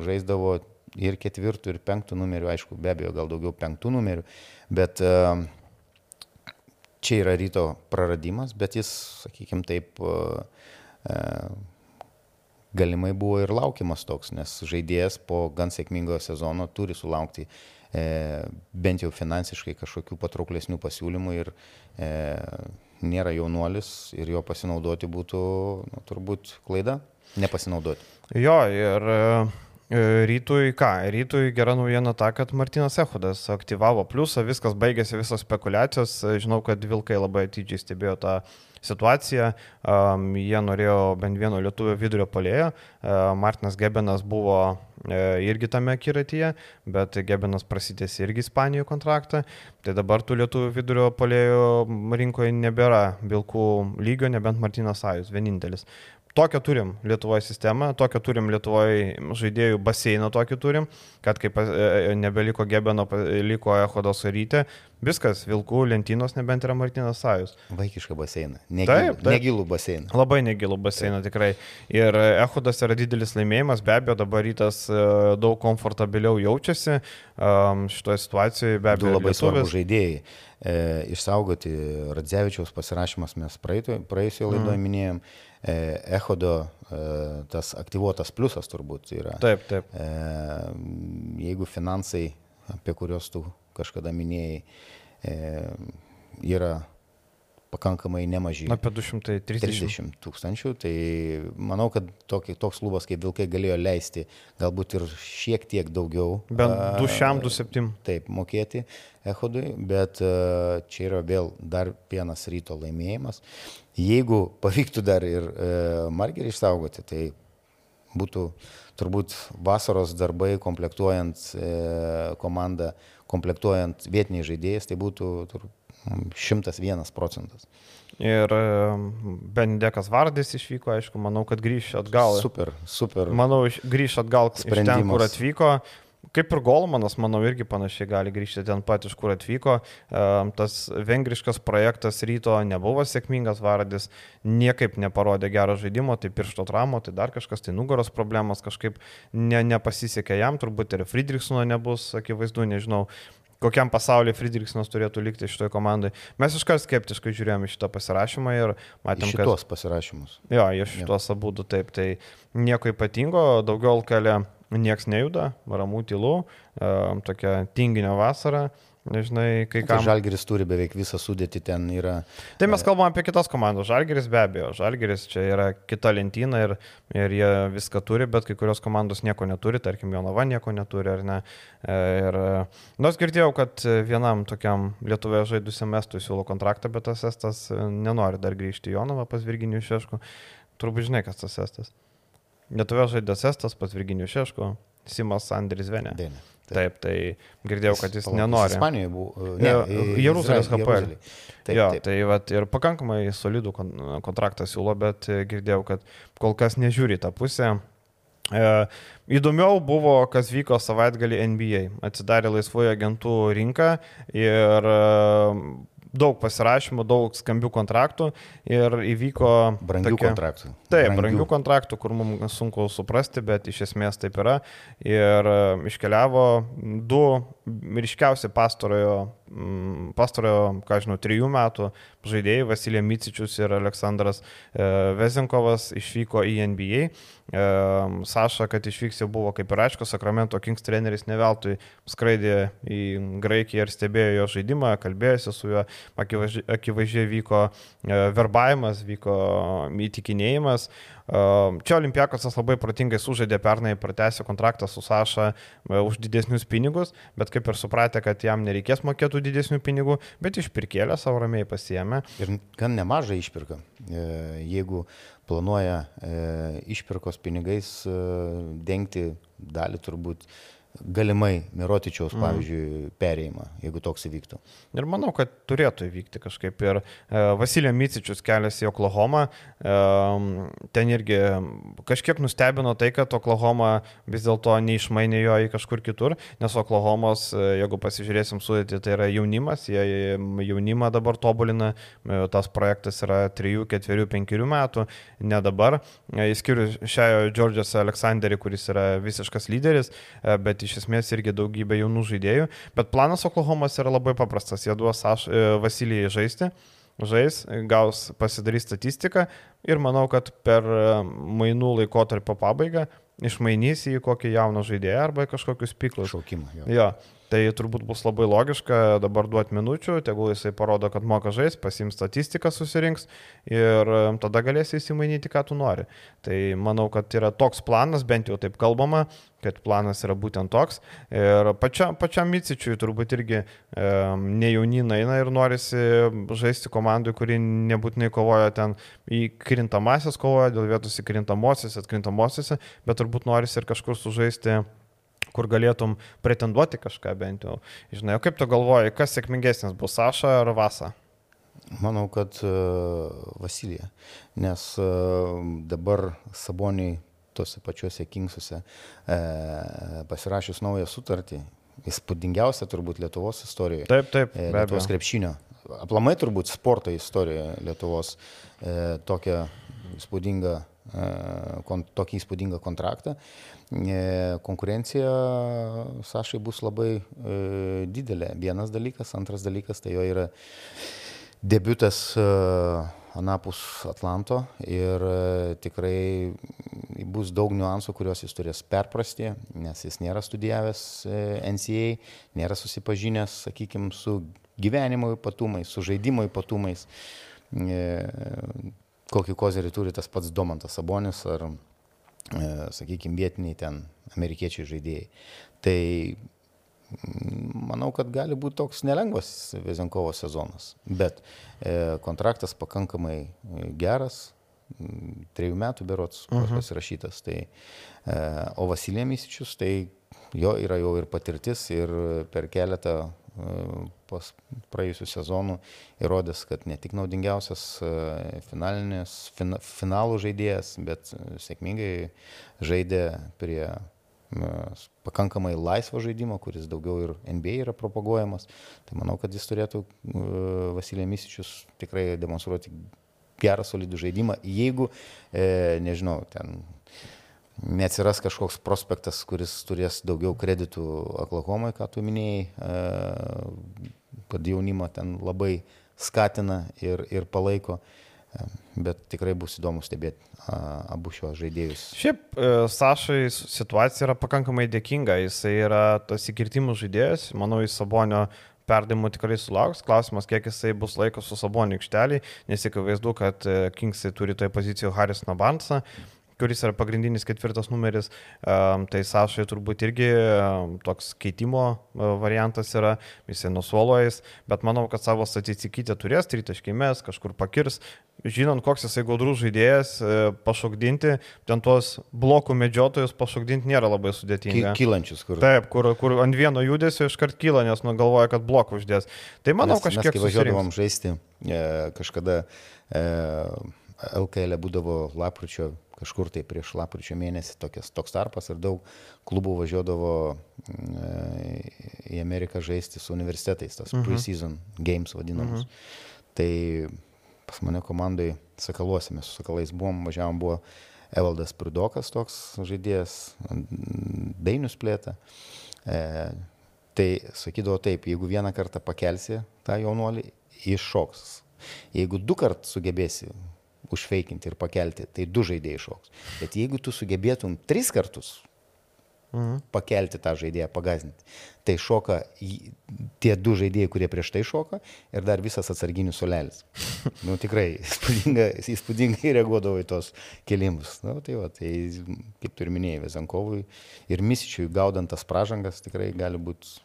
žaisdavo ir ketvirtų, ir penktų numerių, aišku, be abejo, gal daugiau penktų numerių, bet čia yra ryto praradimas, bet jis, sakykime taip, galimai buvo ir laukiamas toks, nes žaidėjas po gan sėkmingo sezono turi sulaukti e, bent jau finansiškai kažkokių patrauklesnių pasiūlymų ir e, nėra jaunuolis ir jo pasinaudoti būtų nu, turbūt klaida, nepasinaudoti. Jo, ir e, Rytui ką? Rytui gera naujiena ta, kad Martinas Ehudas aktyvavo pliusą, viskas baigėsi, visos spekulacijos. Žinau, kad Vilkai labai atidžiai stebėjo tą situaciją. Um, jie norėjo bent vieno lietuvio vidurio polėjo. Uh, Martinas Gebenas buvo uh, irgi tame kiratyje, bet Gebenas prasitėsi irgi Ispanijoje kontraktą. Tai dabar tų lietuvių vidurio polėjo rinkoje nebėra Vilkų lygio, nebent Martinas Sajus, vienintelis. Tokią turim Lietuvoje sistemą, tokią turim Lietuvoje žaidėjų baseiną, tokį turim, kad kaip e, e, nebeliko Gebeno, liko Ehodos rytė, viskas, Vilkų lentynos nebent yra Martinas Sajus. Vaikišką baseiną, negilų, taip, taip. negilų baseiną. Labai negilų baseiną taip. tikrai. Ir Ehodas yra didelis laimėjimas, be abejo, dabar rytas e, daug komfortabiliau jaučiasi šitoje situacijoje, be abejo. Du labai svarbus žaidėjai. E, išsaugoti Radzevičiaus pasirašymas mes praėjusioje laidoje mm. minėjom. E, Echodo e, tas aktyvuotas pliusas turbūt yra. Taip, taip. E, jeigu finansai, apie kuriuos tu kažkada minėjai, yra pakankamai nemaži. Apie 230 tūkstančių. Tai manau, kad tokį, toks klubas kaip Vilkai galėjo leisti galbūt ir šiek tiek daugiau. Bent 207. Taip, mokėti Ehodui, bet a, čia yra vėl dar vienas ryto laimėjimas. Jeigu pavyktų dar ir e, Margerį išsaugoti, tai būtų turbūt vasaros darbai komplektuojant e, komandą, komplektuojant vietiniai žaidėjais, tai būtų turbūt 101 procentas. Ir Bendekas Vardis išvyko, aišku, manau, kad grįš atgal. Super, super. Manau, grįš atgal iš ten, kur atvyko. Kaip ir Golmanas, manau, irgi panašiai gali grįžti ten pat, iš kur atvyko. Tas vengriškas projektas ryto nebuvo sėkmingas, Vardis niekaip neparodė gero žaidimo, tai piršto tramo, tai dar kažkas, tai nugaros problemos kažkaip ne, nepasisekė jam, turbūt ir Friedrichsono nebus, akivaizdu, nežinau kokiam pasaulyje Friedrichsonas turėtų likti šitoje komandoje. Mes iškart skeptiškai žiūrėjome šitą pasirašymą ir matėme, kad... Šitos pasirašymus. Jo, iš šitos abu du taip, tai nieko ypatingo, daugiau kelė nieks nejuda, ramų tylų, tokia tinginio vasara. Nežinai, kai Tai kam. Žalgeris turi beveik visą sudėtį, ten yra. Tai mes kalbame apie kitas komandas. Žalgeris be abejo. Žalgeris čia yra kita lentyna ir, ir jie viską turi, bet kai kurios komandos nieko neturi, tarkim, Jonava nieko neturi ar ne. E, Ir e, nors girdėjau, kad vienam tokiam Lietuvoje žaidusiam estui siūlo kontraktą, bet tas estas e, nenori dar grįžti į Jonavą pas Virginijų Šešku. Turbūt žinai, kas tas estas. Lietuvoje žaidęs estas pas Virginijų Šešku. Simas Andris Venė. Dėnė. Taip, tai girdėjau, kad jis Palauk, nenori. Ispanijoje buvo. Ne, Jeruzalės HPL. Taip, jo, taip. tai vat, ir pakankamai solidų kon kontraktą siūlo, bet e, girdėjau, kad kol kas nežiūri tą pusę. E, įdomiau buvo, kas vyko savaitgalį NBA. Atsidarė laisvųjų agentų rinka ir e, daug pasirašymų, daug skambių kontraktų ir įvyko... Brangių tokia- kontraktų. Taip, brangių kontraktų, kur mums sunku suprasti, bet iš esmės taip yra. Ir e, iškeliavo du ryškiausi pastarojo, pastarojo, ką žinau, trijų metų žaidėjai, Vasilija Micičius ir Aleksandras e, Vezinkovas išvyko į NBA. E, Saša, kad išvyks jau buvo kaip ir aišku, Sakramento Kings treneris neveltui skraidė į Graikiją ir stebėjo jo žaidimą, kalbėjosi su juo, akivaizdžiai, vyko e, verbavimas, vyko įtikinėjimas. E, Čia Olimpiakosas labai protingai sužaidė pernai, pratęsė kontraktą su Saša e, už didesnius pinigus, bet kaip ir supratė, kad jam nereikės mokėtų didesnių pinigų, bet išpirkėlę savo ramiai pasiemė. Ir gan nemažą išpirką. E, Jeigu planuoja e, išpirkos pinigais dengti dalį turbūt galimai Mirotičiaus, Mhm. pavyzdžiui, perėjimą, jeigu toks įvyktų. Ir manau, kad turėtų įvykti kažkaip. Ir e, Vasilija Micičius keliasi į Oklahomą. E, ten irgi kažkiek nustebino tai, kad Oklahoma vis dėlto neišmainė jo į kažkur kitur, nes Oklahomos, e, jeigu pasižiūrėsim sudėti, tai yra jaunimas, jie jaunimą dabar tobulina, e, tas projektas yra 3, 4, 5 metų, ne dabar. E, Išskyrus šią Džordžias Aleksanderį, kuris yra visiškas lyderis, e, bet iš esmės irgi daugybė jaunų žaidėjų. Bet planas Oklahomos yra labai paprastas. Jie duos aš, e, Vasilijai žaisti, žais, gaus, pasidarys statistiką ir manau, kad per e, mainų laikotarpio pabaigą išmainys į kokį jauną žaidėją arba kažkokius piklus. Šaukimą. Jo. Jo, tai turbūt bus labai logiška dabar duoti minučių, tegul jisai parodo, kad moka žais, pasims statistiką, susirinks ir tada galėsi įsimainyti, ką tu nori. Tai manau, kad yra toks planas, bent jau taip kalbama, kad planas yra būtent toks. Ir pačia, pačiam Micičiui turbūt irgi e, ne jaunina eina ir norisi žaisti komandai, kuri nebūtinai kovoja ten į krintamasias kovoja, dėl vietos į krintamosiose, atkrintamosiose, bet turbūt norisi ir kažkur sužaisti kur galėtum pretenduoti kažką bent jau. Žinai, o kaip tu galvoji, kas sėkmingesnis bus Saša ar Vasa? Manau, kad uh, Vasilija. Nes uh, dabar Saboniai tose pačiuose Kingsuose e, pasirašius naują sutartį, įspūdingiausia turbūt Lietuvos istorijoje. Taip, taip, be Lietuvos krepšinio. Aplamai turbūt sporto istorijoje Lietuvos tokią įspūdingą, e, kon, tokį įspūdingą kontraktą. E, konkurencija Sašai bus labai e, didelė. Vienas dalykas, antras dalykas tai jo yra debutas e, Anapus Atlanto ir e, tikrai bus daug niuansų, kuriuos jis turės perprasti, nes jis nėra studijavęs e, NCA, nėra susipažinęs, sakykime, su gyvenimo ypatumais, su žaidimo ypatumais. Kokį kozerį turi tas pats Domantas Sabonis ar, e, sakykime, vietiniai ten amerikiečiai žaidėjai. Tai Manau, kad gali būti toks nelengvas Vezenkovo sezonas, bet e, kontraktas pakankamai e, geras, m, trejų metų berots uh -huh. pasirašytas. Tai, o Vasilė Misičius, tai jo yra jau ir patirtis ir per keletą pas praėjusių sezonų įrodęs, kad ne tik naudingiausias e, fina, finalų žaidėjas, bet e, sėkmingai žaidė prie pakankamai laisvo žaidimo, kuris daugiau ir NBA yra propaguojamas. Tai manau, kad jis turėtų uh, Vasilė Misičius tikrai demonstruoti gerą, solidų žaidimą, jeigu, e, nežinau, ten neatsiras kažkoks prospektas, kuris turės daugiau kreditų Oklahomai, ką tu minėjai, e, kad jaunimą ten labai skatina ir, ir palaiko. E, Bet tikrai bus įdomu stebėti abu šios žaidėjus. Šiaip e, Sašai situacija yra pakankamai dėkinga, jisai yra tas įkirtimų žaidėjas, manau, jis Sabonio perdavimų tikrai sulauks. Klausimas, kiek jisai bus laikas su Sabonį aikštelį, nes įkivaizdu, kad Kingsai turi toje pozicijoje Haris Nabansą kuris yra pagrindinis ketvirtas numeris, tai Sašai turbūt irgi toks keitimo e, variantas yra, jisai nusuolojas, bet manau, kad savo statistikyti turės, tritaškai mes, kažkur pakirs, žinant, koks jisai gaudrus žaidėjas, e, pašokdinti, ten tuos blokų medžiotojus pašokdinti nėra labai sudėtinga. Kylančius, kur. Taip, kur, kur ant vieno judesio iškart kyla, nes nugalvoja, kad blokų uždės. Tai manau, mes, kažkiek... Mes, kai važiuodavom žaisti, e, kažkada e, LKL e būdavo lapkričio kažkur tai prieš lapkričio mėnesį tokias, toks tarpas ir daug klubų važiuodavo mm, į Ameriką žaisti su universitetais, tas uh mhm. -huh. pre-season games vadinamus. Uh mhm. -huh. Tai pas mane komandai Sakaluose, mes su Sakalais buvom, važiavom, buvo Evaldas Pridokas toks žaidėjas, Dainius plėta. E, tai sakydavo taip, jeigu vieną kartą pakelsi tą jaunuolį, iššoks. Jeigu du kart sugebėsi užfeikinti ir pakelti, tai du žaidėjai šoks. Bet jeigu tu sugebėtum tris kartus mhm. pakelti tą žaidėją, pagazinti, tai šoka tie du žaidėjai, kurie prieš tai šoka ir dar visas atsarginių solelis. nu, tikrai įspūdingai, įspūdingai reaguodavo į tos kelimus. Nu, tai, va, tai kaip tu ir minėjai, Vezankovui ir Misičiui gaudant tas pražangas tikrai gali būti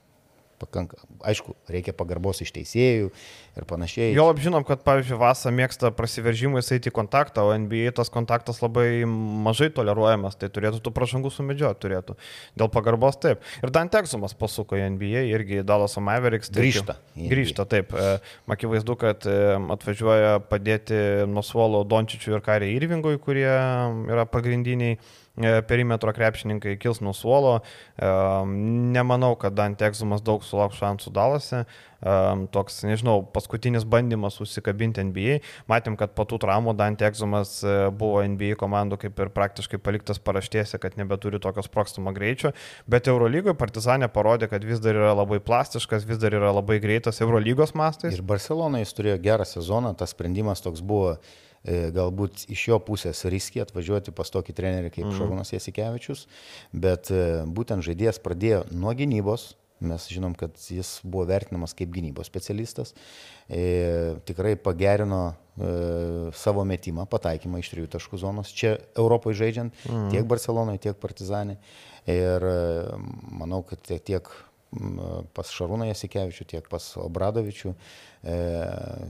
pakanka, aišku, reikia pagarbos iš teisėjų ir panašiai. Jo apžinom, kad, pavyzdžiui, Vasa mėgsta prasiveržimais eiti į kontaktą, o NBA tas kontaktas labai mažai toleruojamas, tai turėtų tų pražangų sumedžioti, turėtų. Dėl pagarbos taip. Ir Dan Teksumas pasuko į NBA, irgi Dalas Mavericks. Tai grįžta. Grįžta, taip. E, akivaizdu, kad e, atvažiuoja padėti nuo suolo Dončičiui ir Kariai Irvingui, kurie yra pagrindiniai perimetro krepšininkai kils nuo suolo. E, nemanau, kad Dante Egzumas daug sulauks šansų dalose. E, toks, nežinau, paskutinis bandymas užsikabinti NBA. Matėm, kad po tų traumų Dante Egzumas buvo NBA komandų kaip ir praktiškai paliktas paraštėse, kad nebeturi tokio sprokstamo greičio. Bet Eurolygoje Partizanė parodė, kad vis dar yra labai plastiškas, vis dar yra labai greitas Eurolygos mastais. Ir Barcelona jis turėjo gerą sezoną, tas sprendimas toks buvo E, galbūt iš jo pusės riski atvažiuoti pas tokį trenerį kaip mm. Šarūnas Jasikevičius, bet e, būtent žaidėjas pradėjo nuo gynybos, mes žinom, kad jis buvo vertinamas kaip gynybos specialistas, e, tikrai pagerino e, savo metimą, pataikymą iš trijų taškų zonos, čia Europoje žaidžiant, mm. tiek Barcelonoje, tiek Partizanė. Ir e, manau, kad tiek pas Šarūną Jasikevičių, tiek pas Obradovičių. E,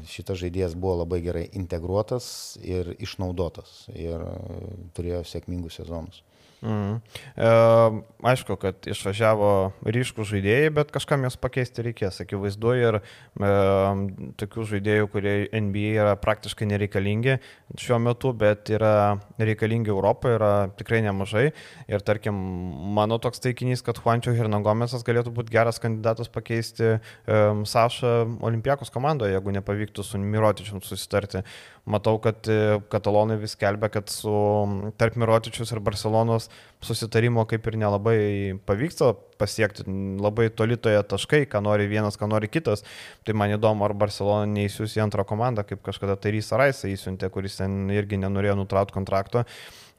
šitas žaidėjas buvo labai gerai integruotas ir išnaudotas ir turėjo sėkmingus sezonus. Mm. E, aišku, kad išvažiavo ryškų žaidėjai, bet kažkam jas pakeisti reikės, akivaizdu, ir e, tokių žaidėjų, kurie NBA yra praktiškai nereikalingi šiuo metu, bet yra reikalingi Europoje, yra tikrai nemažai. Ir tarkim, mano toks taikinys, kad Juančio Hernangomesas galėtų būti geras kandidatas pakeisti e, Sašą Olimpijakos komandoje, jeigu nepavyktų su Mirotičium susitarti. Matau, kad e, katalonai vis kelbia, kad su tarp Mirotičius ir Barcelonos susitarimo kaip ir nelabai pavyksta pasiekti, labai toli toje taškai, ką nori vienas, ką nori kitas. Tai man įdomu, ar Barcelona neįsiūs į antrą komandą, kaip kažkada Tarys Araisa įsiuntė, kuris ten irgi nenorėjo nutraukti kontrakto.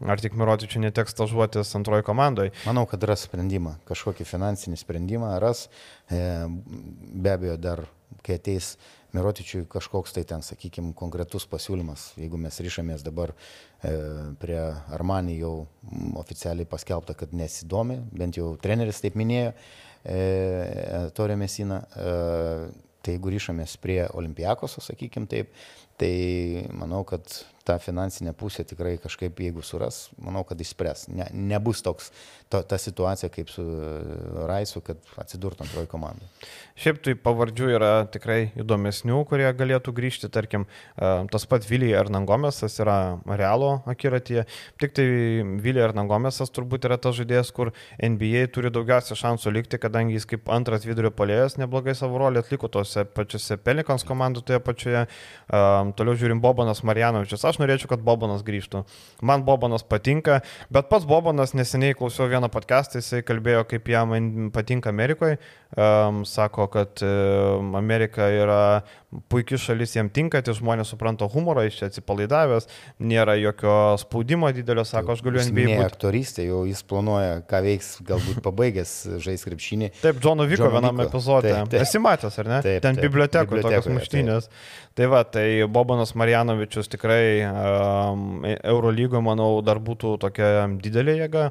Ar tik Mirotičių neteks stažuotis antroji komandoje? Manau, kad ras sprendimą, kažkokį finansinį sprendimą ras. E, be abejo, dar kai ateis Mirotičiui kažkoks tai ten, sakykime, konkretus pasiūlymas, jeigu mes ryšamės dabar e, prie Armanį jau oficialiai paskelbta, kad nesidomi, bent jau treneris taip minėjo, e, Torė Mesina, e, tai jeigu ryšamės prie Olimpiakoso, sakykime taip, tai manau, kad tą finansinę pusę tikrai kažkaip, jeigu suras, manau, kad išspręs. Ne, nebus toks to, ta situacija kaip su Raisu, kad atsidurtų antroji komanda. Šiaip tai pavardžių yra tikrai įdomesnių, kurie galėtų grįžti, tarkim, e, tas pat Vilija Ernangomesas yra Realo akiratyje, tik tai Vilija Ernangomesas turbūt yra tas žaidėjas, kur NBA turi daugiausia šansų likti, kadangi jis kaip antras vidurio polėjas neblogai savo rolę atliko tose pačiose Pelikons komandų toje pačioje. Um, toliau žiūrim Bobanas Marjanovičius. Aš norėčiau, kad Bobanas grįžtų. Man Bobanas patinka, bet pats Bobanas neseniai klausiau vieną podcastą, jisai kalbėjo, kaip jam patinka Amerikoje. Um, sako, kad um, Amerika yra puikia šalis jam tinka, tie žmonės supranta humorą, iš čia atsipalaidavęs, nėra jokio spaudimo didelio, sako, aš galiu NBA. Ne aktorystė, jau jis planuoja, ką veiks, galbūt pabaigęs žais krepšinį. Taip, Džono vyko vienam epizode. Taip, taip. Esi matęs, ar ne? Taip, Ten bibliotekoje tokios muštynės. Tai va, tai Bobanas Marjanovičius tikrai um, Eurolygo, manau, dar būtų tokia didelė jėga.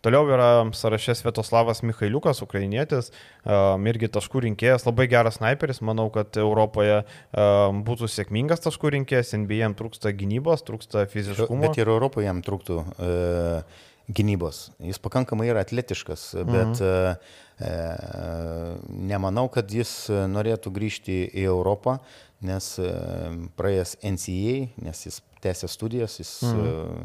Toliau yra sąraše Svetoslavas Mikhailiukas, ukrainietis, irgi taškų rinkėjas, labai geras sniperis, manau, kad Europoje būtų sėkmingas taškų rinkėjas, NBA jam trūksta gynybos, trūksta fiziškumo. Bet ir Europoje jam trūktų e, gynybos. Jis pakankamai yra atletiškas, bet mhm. e, nemanau, kad jis norėtų grįžti į Europą, nes e, praėjęs NCA, nes jis tęsė studijas, jis mhm.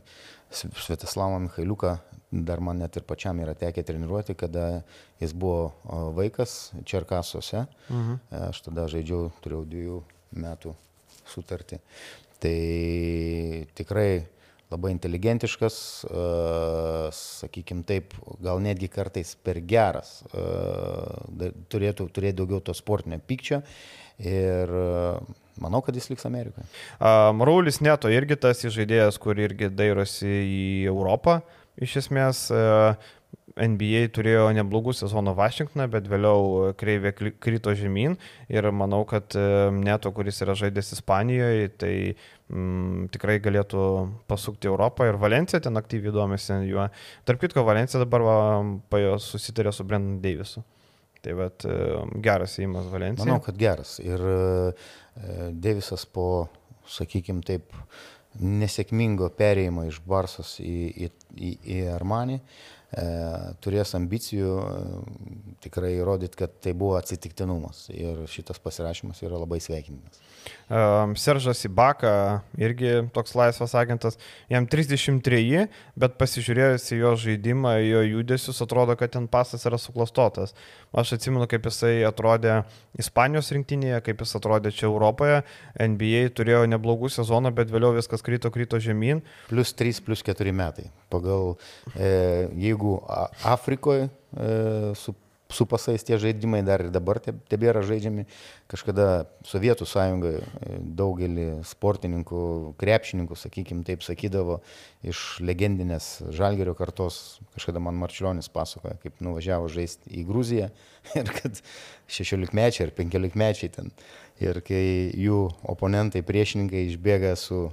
Svetoslavą Mikhailiuką dar man net ir pačiam yra tekę treniruoti, kada jis buvo vaikas Čerkasuose. Mhm. Aš tada žaidžiau, turėjau dviejų metų sutartį. Tai tikrai labai inteligentiškas, sakykime taip, gal netgi kartais per geras, turėtų turėti daugiau to sportinio pykčio ir manau, kad jis liks Amerikoje. Raulis Neto irgi tas žaidėjas, kur irgi dairosi į Europą, Iš esmės e, NBA turėjo neblogų sezonų Vašingtoną, bet vėliau kreivė krito žemyn ir manau, kad e, Neto, kuris yra žaidęs Ispanijoje, tai mm, tikrai galėtų pasukti Europą ir Valencija ten aktyviai domisi juo. Tarp kitko, Valencija dabar va, susitarė su Brendan Davisu. Tai bet e, geras įimas Valencija. Manau, kad geras. Ir Davisas po, sakykime taip, nesėkmingo perėjimo iš Barsos į, į, į, į Armanį, e, turės ambicijų e, tikrai įrodyti, kad tai buvo atsitiktinumas ir šitas pasirašymas yra labai sveikintinas. Seržas Ibaka irgi toks laisvas agentas, jam 33, bet pasižiūrėjus į jo žaidimą, jo judesius, atrodo, kad ten pasas yra suklastotas. Aš atsimenu, kaip jisai atrodė Ispanijos rinktinėje, kaip jis atrodė čia Europoje. NBA turėjo neblogų sezonų, bet vėliau viskas krito, krito žemyn. Plus 3, plus 4 metai. Pagal, e, jeigu Afrikoje e, su su pasais tie žaidimai dar ir dabar tebėra žaidžiami. Kažkada Sovietų sąjungoje daugelį sportininkų, krepšininkų, sakykime, taip sakydavo, iš legendinės Žalgerio kartos, kažkada man Marčiulionis pasakoja, kaip nuvažiavo žaisti į Gruziją ir kad 16 mečiai ar 15 mečiai ten. Ir kai jų oponentai, priešininkai išbėga su,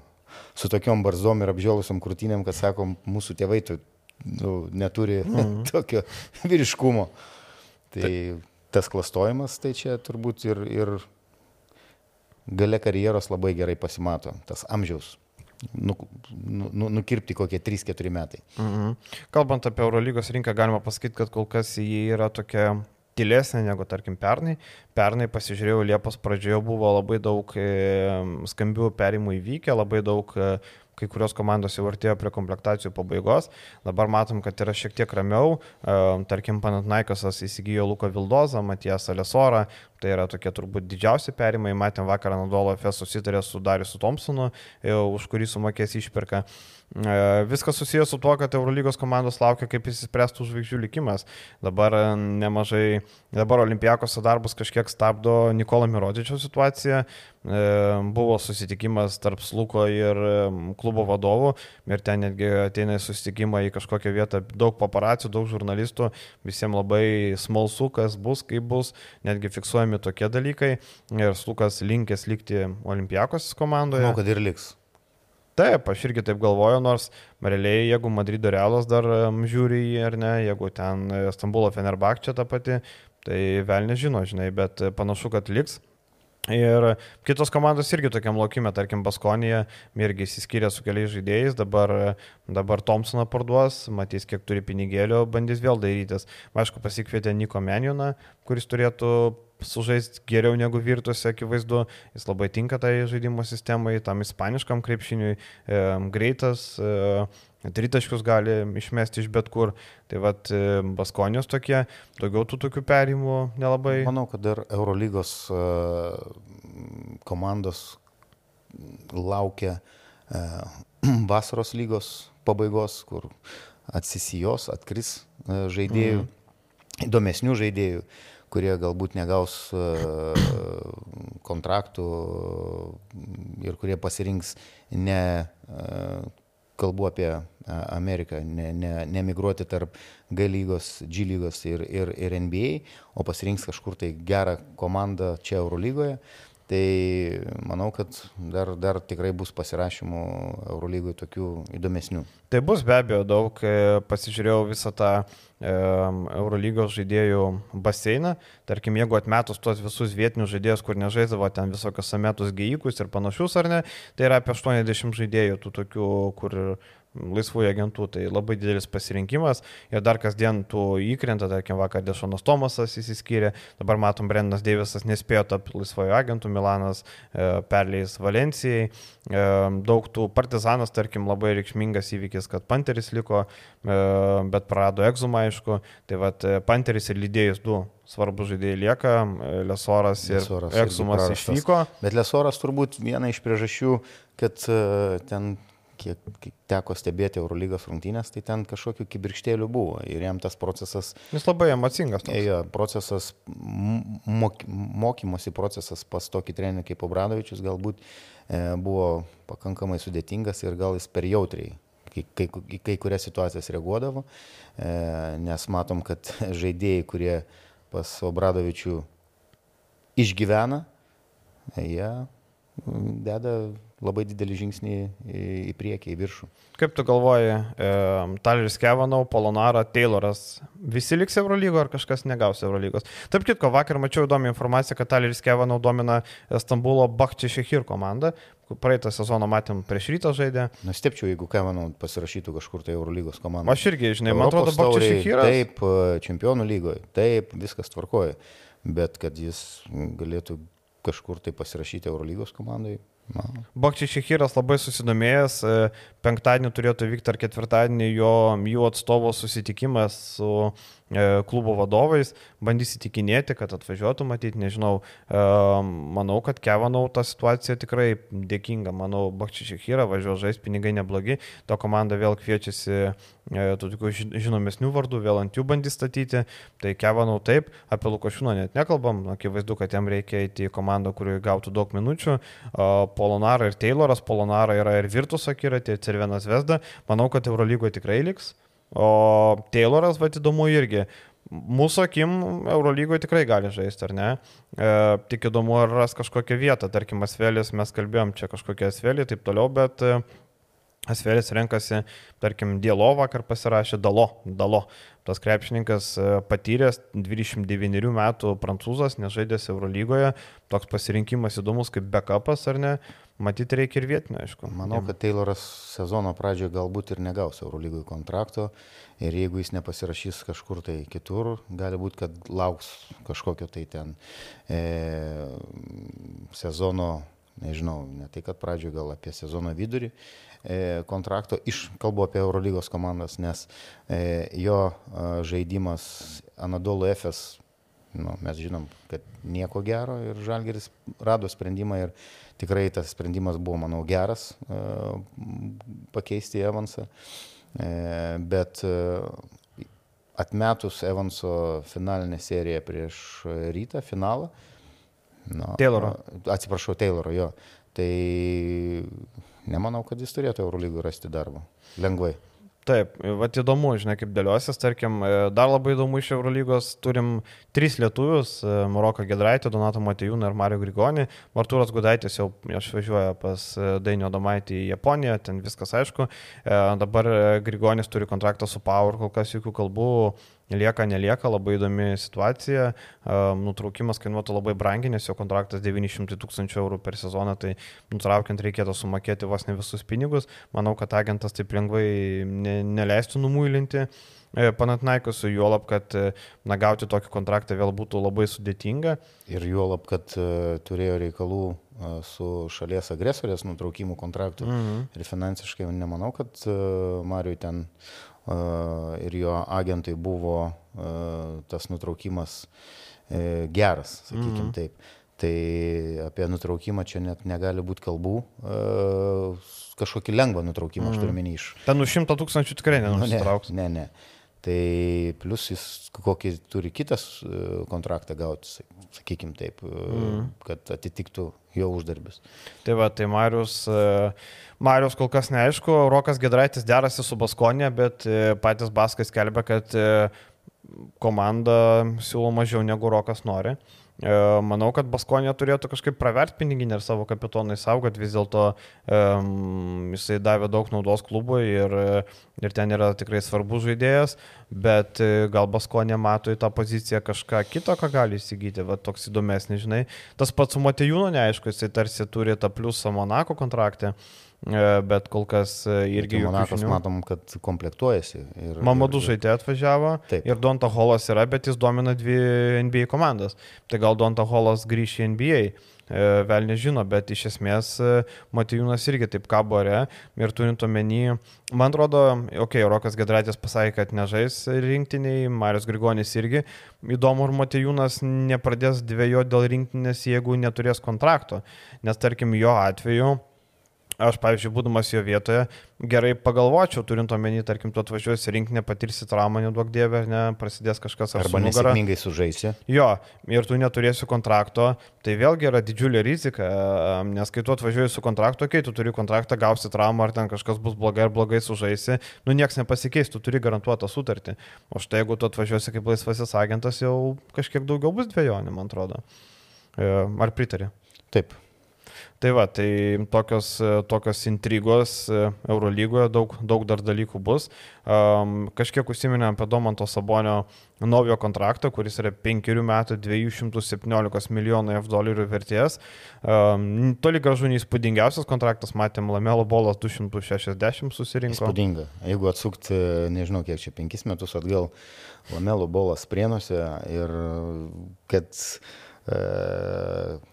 su tokiom barzdom ir apžiolusiam krūtinėm, kad sako, mūsų tėvai tu, nu, neturi mm. tokio vyriškumo. Tai, tai tas klastojimas, tai čia turbūt ir, ir gale karjeros labai gerai pasimato, tas amžiaus nu, nu, nukirpti kokie 3-4 metai. Mhm. Kalbant apie Eurolygos rinką, galima pasakyti, kad kol kas jie yra tokia tylesnė negu, tarkim, pernai. Pernai pasižiūrėjau, Liepos pradžioje buvo labai daug e, skambių perimų įvykę, labai daug e, kai kurios komandos jau artėjo prie komplektacijų pabaigos. Dabar matom, kad yra šiek tiek ramiau. E, tarkim, Panatnaikosas įsigijo Luko Vildozą, Matijas Alesorą. Tai yra tokie turbūt didžiausi perimai. Matėm vakarą Nadolo FS susitarė su Dariusu Thompsonu, už kurį sumokės išpirka. E, viskas susijęs su tuo, kad Eurolygos komandos laukia, kaip įsispręstų žvaigždžių likimas. Dabar e, nemažai, dabar Olimpijakos darbus kažkiek stabdo Nikola Mirodžičio situacija. E, buvo susitikimas tarp Sluko ir klubo vadovų ir ten netgi ateina į susitikimą į kažkokią vietą daug paparacijų, daug žurnalistų, visiems labai smalsu, kas bus, kaip bus, netgi fiksuojami tokie dalykai ir Slukas linkęs likti Olimpijakos komandoje. Manau, kad ir liks. Taip, aš irgi taip galvoju, nors realiai, jeigu Madrido realas dar žiūri jį ar ne, jeigu ten Stambulo Fenerbakčia ta pati, tai vėl nežino, žinai, bet panašu, kad liks. Ir kitos komandos irgi tokiam laukime, tarkim, Baskonija irgi įsiskyrė su keliais žaidėjais, dabar, dabar Thompsoną parduos, matys, kiek turi pinigėlių, bandys vėl darytis. Aišku, pasikvietė Niko Menjoną, kuris turėtų sužaisti geriau negu virtuose, akivaizdu, jis labai tinka tai žaidimo sistemai, tam ispaniškam krepšiniui, e, greitas, e, tritaškius gali išmesti iš bet kur. Tai vad e, Baskonijos tokie, daugiau tų tokių perimų nelabai. Manau, kad ir Eurolygos e, komandos laukia e, vasaros lygos pabaigos, kur atsisijos, atkris žaidėjų, mhm. įdomesnių žaidėjų kurie galbūt negaus kontraktų ir kurie pasirinks ne, kalbu apie Ameriką, ne, ne, nemigruoti tarp G lygos, G lygos ir, ir, ir NBA, o pasirinks kažkur tai gerą komandą čia Eurolygoje. Tai manau, kad dar, dar tikrai bus pasirašymų Eurolygui tokių įdomesnių. Tai bus be abejo daug, e, pasižiūrėjau visą tą e, Eurolygos žaidėjų baseiną. Tarkim, jeigu atmetus tuos visus vietinius žaidėjus, kur nežaisdavo ten visokios metus gėjikus ir panašius, ar ne, tai yra apie 80 žaidėjų, tų tokių, kur laisvųjų agentų, tai labai didelis pasirinkimas. Ir dar kasdien tų įkrenta, tarkim, vakar Dešonas Tomasas įsiskyrė, dabar matom, Brendas Deivisas nespėjo tapti laisvųjų agentų, Milanas e, perleis Valencijai, e, daug tų partizanas, tarkim, labai reikšmingas įvykis, kad Panteris liko, e, bet prarado Egzumą, aišku, tai vad e, Panteris ir lydėjus du svarbus žaidėjai lieka, e, Lesoras ir Lesoras Egzumas išvyko. Bet Lesoras turbūt viena iš priežasčių, kad uh, ten kiek, kiek teko stebėti Eurolygos rungtynės, tai ten kažkokių kibirkštėlių buvo ir jam tas procesas... Jis labai emocingas. Jo, procesas, mok, mokymosi procesas pas tokį trenerį kaip Obradovičius galbūt e, buvo pakankamai sudėtingas ir gal jis per jautriai kai, kai, kai kurias situacijas reaguodavo, e, nes matom, kad žaidėjai, kurie pas Obradovičių išgyvena, jie deda labai didelį žingsnį į priekį, į viršų. Kaip tu galvoji, e, Taleris Kevanau, Polonara, Tayloras, visi liks Eurolygo ar kažkas negaus Eurolygos? Tarp kitko, vakar mačiau įdomią informaciją, kad Taleris Kevanau domina Stambulo Bakhči Šehir komandą. Praeitą sezoną matėm prieš rytą žaidė. Nustepčiau, jeigu Kevanau pasirašytų kažkur tai Eurolygos komandą. Aš irgi, žinai, man atrodo, Bakhči Šehiras. Taip, čempionų lygoje, taip, viskas tvarkoja. Bet kad jis galėtų kažkur tai pasirašyti Eurolygos komandai, Bakčiai Šechiras labai susidomėjęs, e, penktadienį turėtų vykti ar ketvirtadienį jo, jų atstovo susitikimas su E, klubo vadovais, bandys įtikinėti, kad atvažiuotų, matyti, nežinau, e, manau, kad Kevanau ta situacija tikrai dėkinga, manau, Bakčičichira važiuoja žais, pinigai neblogi, to komanda vėl kviečiasi e, tų tokių žinomesnių vardų, vėl ant jų bandys statyti, tai Kevanau taip, apie Lukošiūną net nekalbam, akivaizdu, kad jam reikia eiti į komandą, kuri gautų daug minučių, Polonara ir Tayloras, Polonara yra ir Virtus akiratė, Cervenas Vesda, manau, kad Eurolygoje tikrai liks. O Tayloras, va, įdomu irgi. Mūsų akim Eurolygoje tikrai gali žaisti, ar ne? E, tik įdomu, ar ras kažkokią vietą. Tarkim, Asvelis, mes kalbėjom čia kažkokią Asvelį ir taip toliau, bet Asvelis renkasi, tarkim, Dielo vakar pasirašė Dalo. Dalo. Tas krepšininkas e, patyręs 29 metų prancūzas, nežaidęs Eurolygoje, toks pasirinkimas įdomus kaip backupas, ar ne? Matyti reikia ir vietinio, aišku. Manau, kad Tayloras sezono pradžioje galbūt ir negaus Eurolygui kontrakto ir jeigu jis nepasirašys kažkur tai kitur, gali būti, kad lauks kažkokio tai ten e, sezono, nežinau, ne tai kad pradžioje, gal apie sezono vidurį e, kontrakto, iš kalbu apie Eurolygos komandas, nes e, jo e, žaidimas Anadolu FS nu, mes žinom, kad nieko gero ir Žalgeris rado sprendimą ir tikrai tas sprendimas buvo, manau, geras e, pakeisti Evansą, e, bet e, atmetus Evanso finalinę seriją prieš rytą, finalą. No, Tayloro. Atsiprašau, Tayloro, jo. Tai nemanau, kad jis turėtų Eurolygų rasti darbą. Lengvai. Taip, va įdomu, žinai, kaip dėliosis, tarkim, e, dar labai įdomu iš Eurolygos turim tris lietuvius e, - Maroką Gedraitį, Donatą Matejūną ir Mario Grigonį. Artūras Gudaitis jau išvažiuoja pas e, Dainio Domaitį į Japoniją, ten viskas aišku. Dabar Grigonis turi kontraktą su Power, kol kas jokių kalbų lieka, nelieka, labai įdomi situacija. Nutraukimas kainuotų labai brangiai, nes jo kontraktas 900 tūkstančių eurų per sezoną, tai nutraukiant reikėtų sumokėti vos ne visus pinigus. Manau, kad agentas taip lengvai ne, neleistų numuilinti. E, Panatnaikus, juolab, kad e, na, gauti tokį kontraktą vėl būtų labai sudėtinga. Ir juolab, kad uh, turėjo reikalų uh, su šalies agresorės nutraukimu kontraktų. Mm -hmm. Ir finansiškai nemanau, kad uh, Mariui ten ir jo agentui buvo tas nutraukimas e, geras, sakykime mm taip. Tai apie nutraukimą čia net negali būti kalbų. Kažkokį lengvą nutraukimą, mm. aš turiu mhm. menį iš. Ten už šimtą tūkstančių tikrai nenusitrauks. Nu, ne, ne, ne. Tai plus jis kokį turi kitas e, kontraktą gauti, sakykime taip, mm. kad atitiktų jo uždarbis. Tai va, tai Marius, Marius kol kas neaišku, Rokas Gedraitis derasi su Baskonė, bet patys Baskai skelbia, kad komanda siūlo mažiau negu Rokas nori. E, manau, kad Baskonė turėtų kažkaip praverti piniginį ir savo kapitonai saugot, vis dėlto um, jisai davė daug naudos klubui ir, ir ten yra tikrai svarbus žaidėjas, bet e, gal Baskonė mato į tą poziciją kažką kito, ką gali įsigyti, va toks įdomesnis, žinai. Tas pats su Matejūnu neaišku, jisai tarsi turi tą pliusą Monako kontraktą. E, bet kol kas e, irgi... Monakos matom, kad komplektuojasi. Ir, Mamadų žaidė atvažiavo Taip. ir Donta Holas yra, bet jis domina dvi NBA komandas. Tai gal Donta Holas grįš į NBA. E, vėl nežino, bet iš esmės Matijūnas irgi taip kabore ir turint omeny, man atrodo, okei, okay, Rokas Gedratis pasakė, kad nežais rinktiniai, Marius Grigonis irgi. Įdomu, ar Matijūnas nepradės dviejo dėl rinktinės, jeigu neturės kontrakto. Nes tarkim, jo atveju Aš, pavyzdžiui, būdamas jo vietoje, gerai pagalvočiau, turint omeny, tarkim, tu atvažiuosi rinkinį, patirsi traumą, neduok dievę, ne, prasidės kažkas ar Arba nesėkmingai sužaisi. Jo, ir tu neturėsi kontrakto, tai vėlgi yra didžiulė rizika, nes kai tu atvažiuoji su kontraktu, kai tu turi kontraktą, gausi traumą, ar ten kažkas bus blogai ar blogai sužaisi, nu nieks nepasikeis, tu turi garantuotą sutartį. O štai jeigu tu atvažiuosi kaip laisvasis agentas, jau kažkiek daugiau bus dviejonių, man atrodo. E, ar pritari? Taip. Tai va, tai tokios, tokios intrigos e, Eurolygoje, daug, daug dar dalykų bus. Um, kažkiek užsiminėm apie Domanto Sabonio naujo kontraktą, kuris yra 5 metų 217 milijonų F dolerių vertės. Um, toli gražu neįspūdingiausias kontraktas, matėm, Lamelo bolas 260 susirinko. Įspūdinga. Jeigu atsukti, nežinau kiek čia, 5 metus atgal, Lamelo bolas prienuose ir kad E,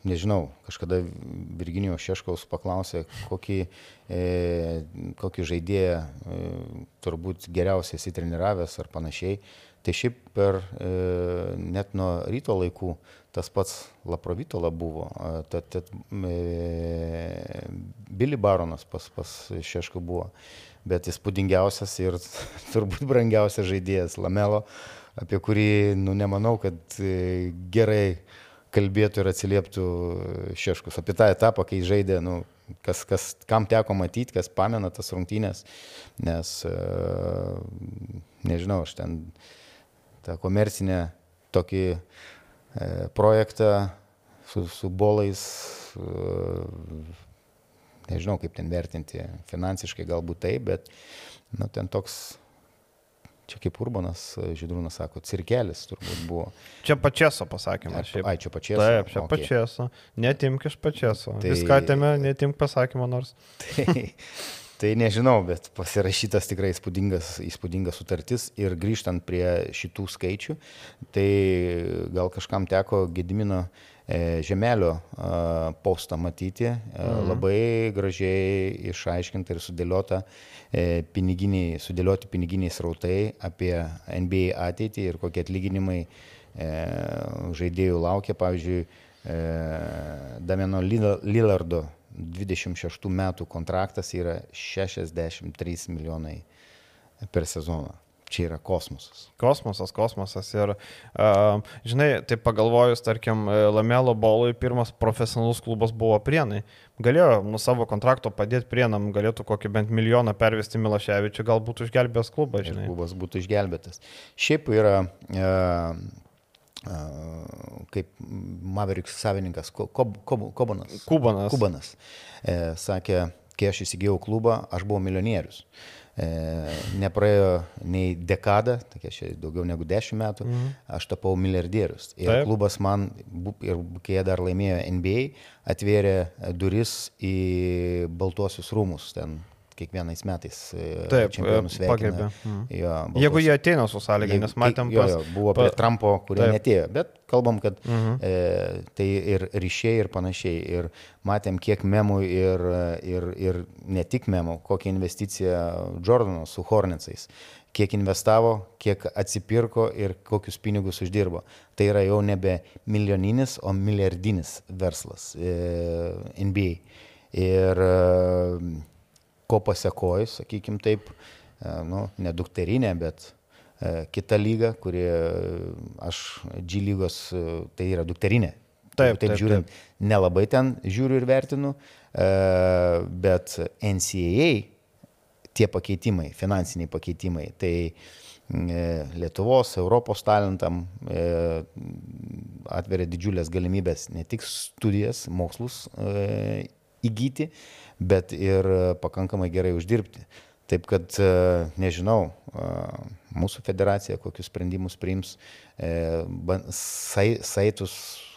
nežinau, kažkada Virginijos Šeškaus paklausė, kokį, e, kokį žaidėją e, turbūt geriausiai įsitreniravęs ar panašiai. Tai šiaip per e, net nuo ryto laikų tas pats Laprovitola buvo. Tad, tad e, Billy Baronas pas, pas Šešką buvo. Bet įspūdingiausias ir turbūt brangiausias žaidėjas Lamelo, apie kurį, nu, nemanau, kad e, gerai kalbėtų ir atsilieptų Šeškus apie tą etapą, kai žaidė, nu, kas, kas, kam teko matyti, kas pamena tas rungtynės, nes, e, nežinau, aš ten tą komercinę tokį e, projektą su, su bolais, e, nežinau kaip ten vertinti, finansiškai galbūt taip, bet nu, ten toks Čia kaip Urbanas Židrūnas sako, cirkelis turbūt buvo. Čia pačieso pasakymas. Ai, čia pačieso. Taip, čia okay. pačieso. Netimk iš pačieso. Tai... Viską atėmė, netimk pasakymą nors. Tai, tai nežinau, bet pasirašytas tikrai įspūdingas, įspūdingas sutartis ir grįžtant prie šitų skaičių, tai gal kažkam teko Gedimino E, žemelio postą matyti, e, mhm. labai gražiai išaiškinta ir sudėliota e, piniginiai, sudėlioti piniginiai srautai apie NBA ateitį ir kokie atlyginimai žaidėjų laukia. Pavyzdžiui, Damieno Lillardo 26 metų kontraktas yra 63 milijonai per sezoną čia yra kosmosas. Kosmosas, kosmosas. Ir, uh, žinai, tai pagalvojus, tarkim, Lamelo bolui pirmas profesionalus klubas buvo Prienai. Galėjo nuo savo kontrakto padėti Prienam, galėtų kokį bent milijoną pervesti Milaševičių, gal būtų išgelbėjęs klubą, žinai. Ir klubas būtų išgelbėtas. Šiaip yra... Uh, kaip Mavericks savininkas Kob, Kob, Kobanas. Kubanas. Kubanas. E, sakė, kai aš įsigijau klubą, aš buvau milijonierius. E, nepraėjo nei dekada, tokia čia daugiau negu dešimt metų, mhm. aš tapau milijardierius. Ir Taip. klubas man, ir kai jie dar laimėjo NBA, atvėrė duris į Baltuosius rūmus, ten kiekvienais metais e, Taip, čempionus e, sveikina. Mhm. Jo, baltos... Jeigu jie ateina su sąlyga, nes matėm, jo, jo, buvo prie Trumpo, kurie Taip. netėjo, bet kalbam, kad mhm. e, tai ir ryšiai ir panašiai. Ir matėm, kiek memų ir, ir, ir ne tik memų, kokią investiciją Jordano su Hornetsais kiek investavo, kiek atsipirko ir kokius pinigus uždirbo. Tai yra jau nebe milijoninis, o milijardinis verslas e, NBA. Ir e, ko pasiekoj, sakykim taip, e, nu, ne dukterinė, bet kita lyga, kuri aš G lygos, tai yra dukterinė. Taip, taip, taip žiūrint, nelabai ten žiūriu ir vertinu, bet NCAA tie pakeitimai, finansiniai pakeitimai, tai Lietuvos, Europos talentam atveria didžiulės galimybės ne tik studijas, mokslus įgyti, bet ir pakankamai gerai uždirbti. Taip kad nežinau, mūsų federacija kokius sprendimus priims, saitus,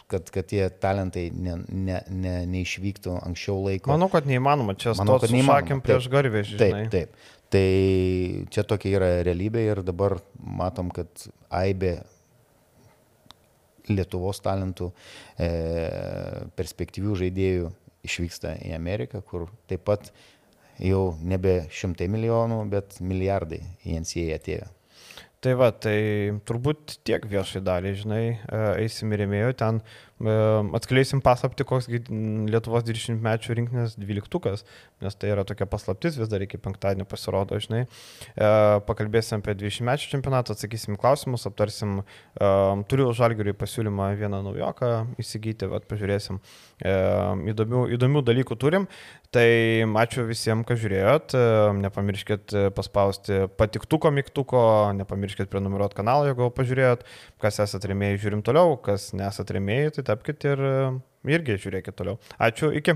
kad, kad tie talentai ne, ne, ne, neišvyktų anksčiau laiko. Manau, kad neįmanoma, čia Manau, kad neįmanoma. prieš garvės, žinai. Taip, taip. Tai čia tokia yra realybė ir dabar matom, kad Aibė Lietuvos talentų, e, perspektyvių žaidėjų išvyksta į Ameriką, kur taip pat jau nebe šimtai milijonų, bet milijardai į NCA atėjo. Tai va, tai turbūt tiek viešai daliai, žinai, e, eisim ir rėmėjų ten, atskleisim paslapti, koks Lietuvos 20 mečių rinkinės dvyliktukas, nes tai yra tokia paslaptis, vis dar iki penktadienio pasirodo, žinai. E, pakalbėsim apie 20 mečių čempionatą, atsakysim klausimus, aptarsim, turiu žalgiriui pasiūlymą vieną naujoką įsigyti, va, pažiūrėsim. Įdomių, įdomių dalykų turim. Tai ačiū visiems, kas žiūrėjot. Nepamirškit paspausti patiktuko mygtuko, nepamirškit prenumeruoti kanalą, jeigu pažiūrėjot. Kas esate remėjai, žiūrim toliau, kas nesate remėjai, tai tapkite ir irgi žiūrėkit toliau. Ačiū, iki.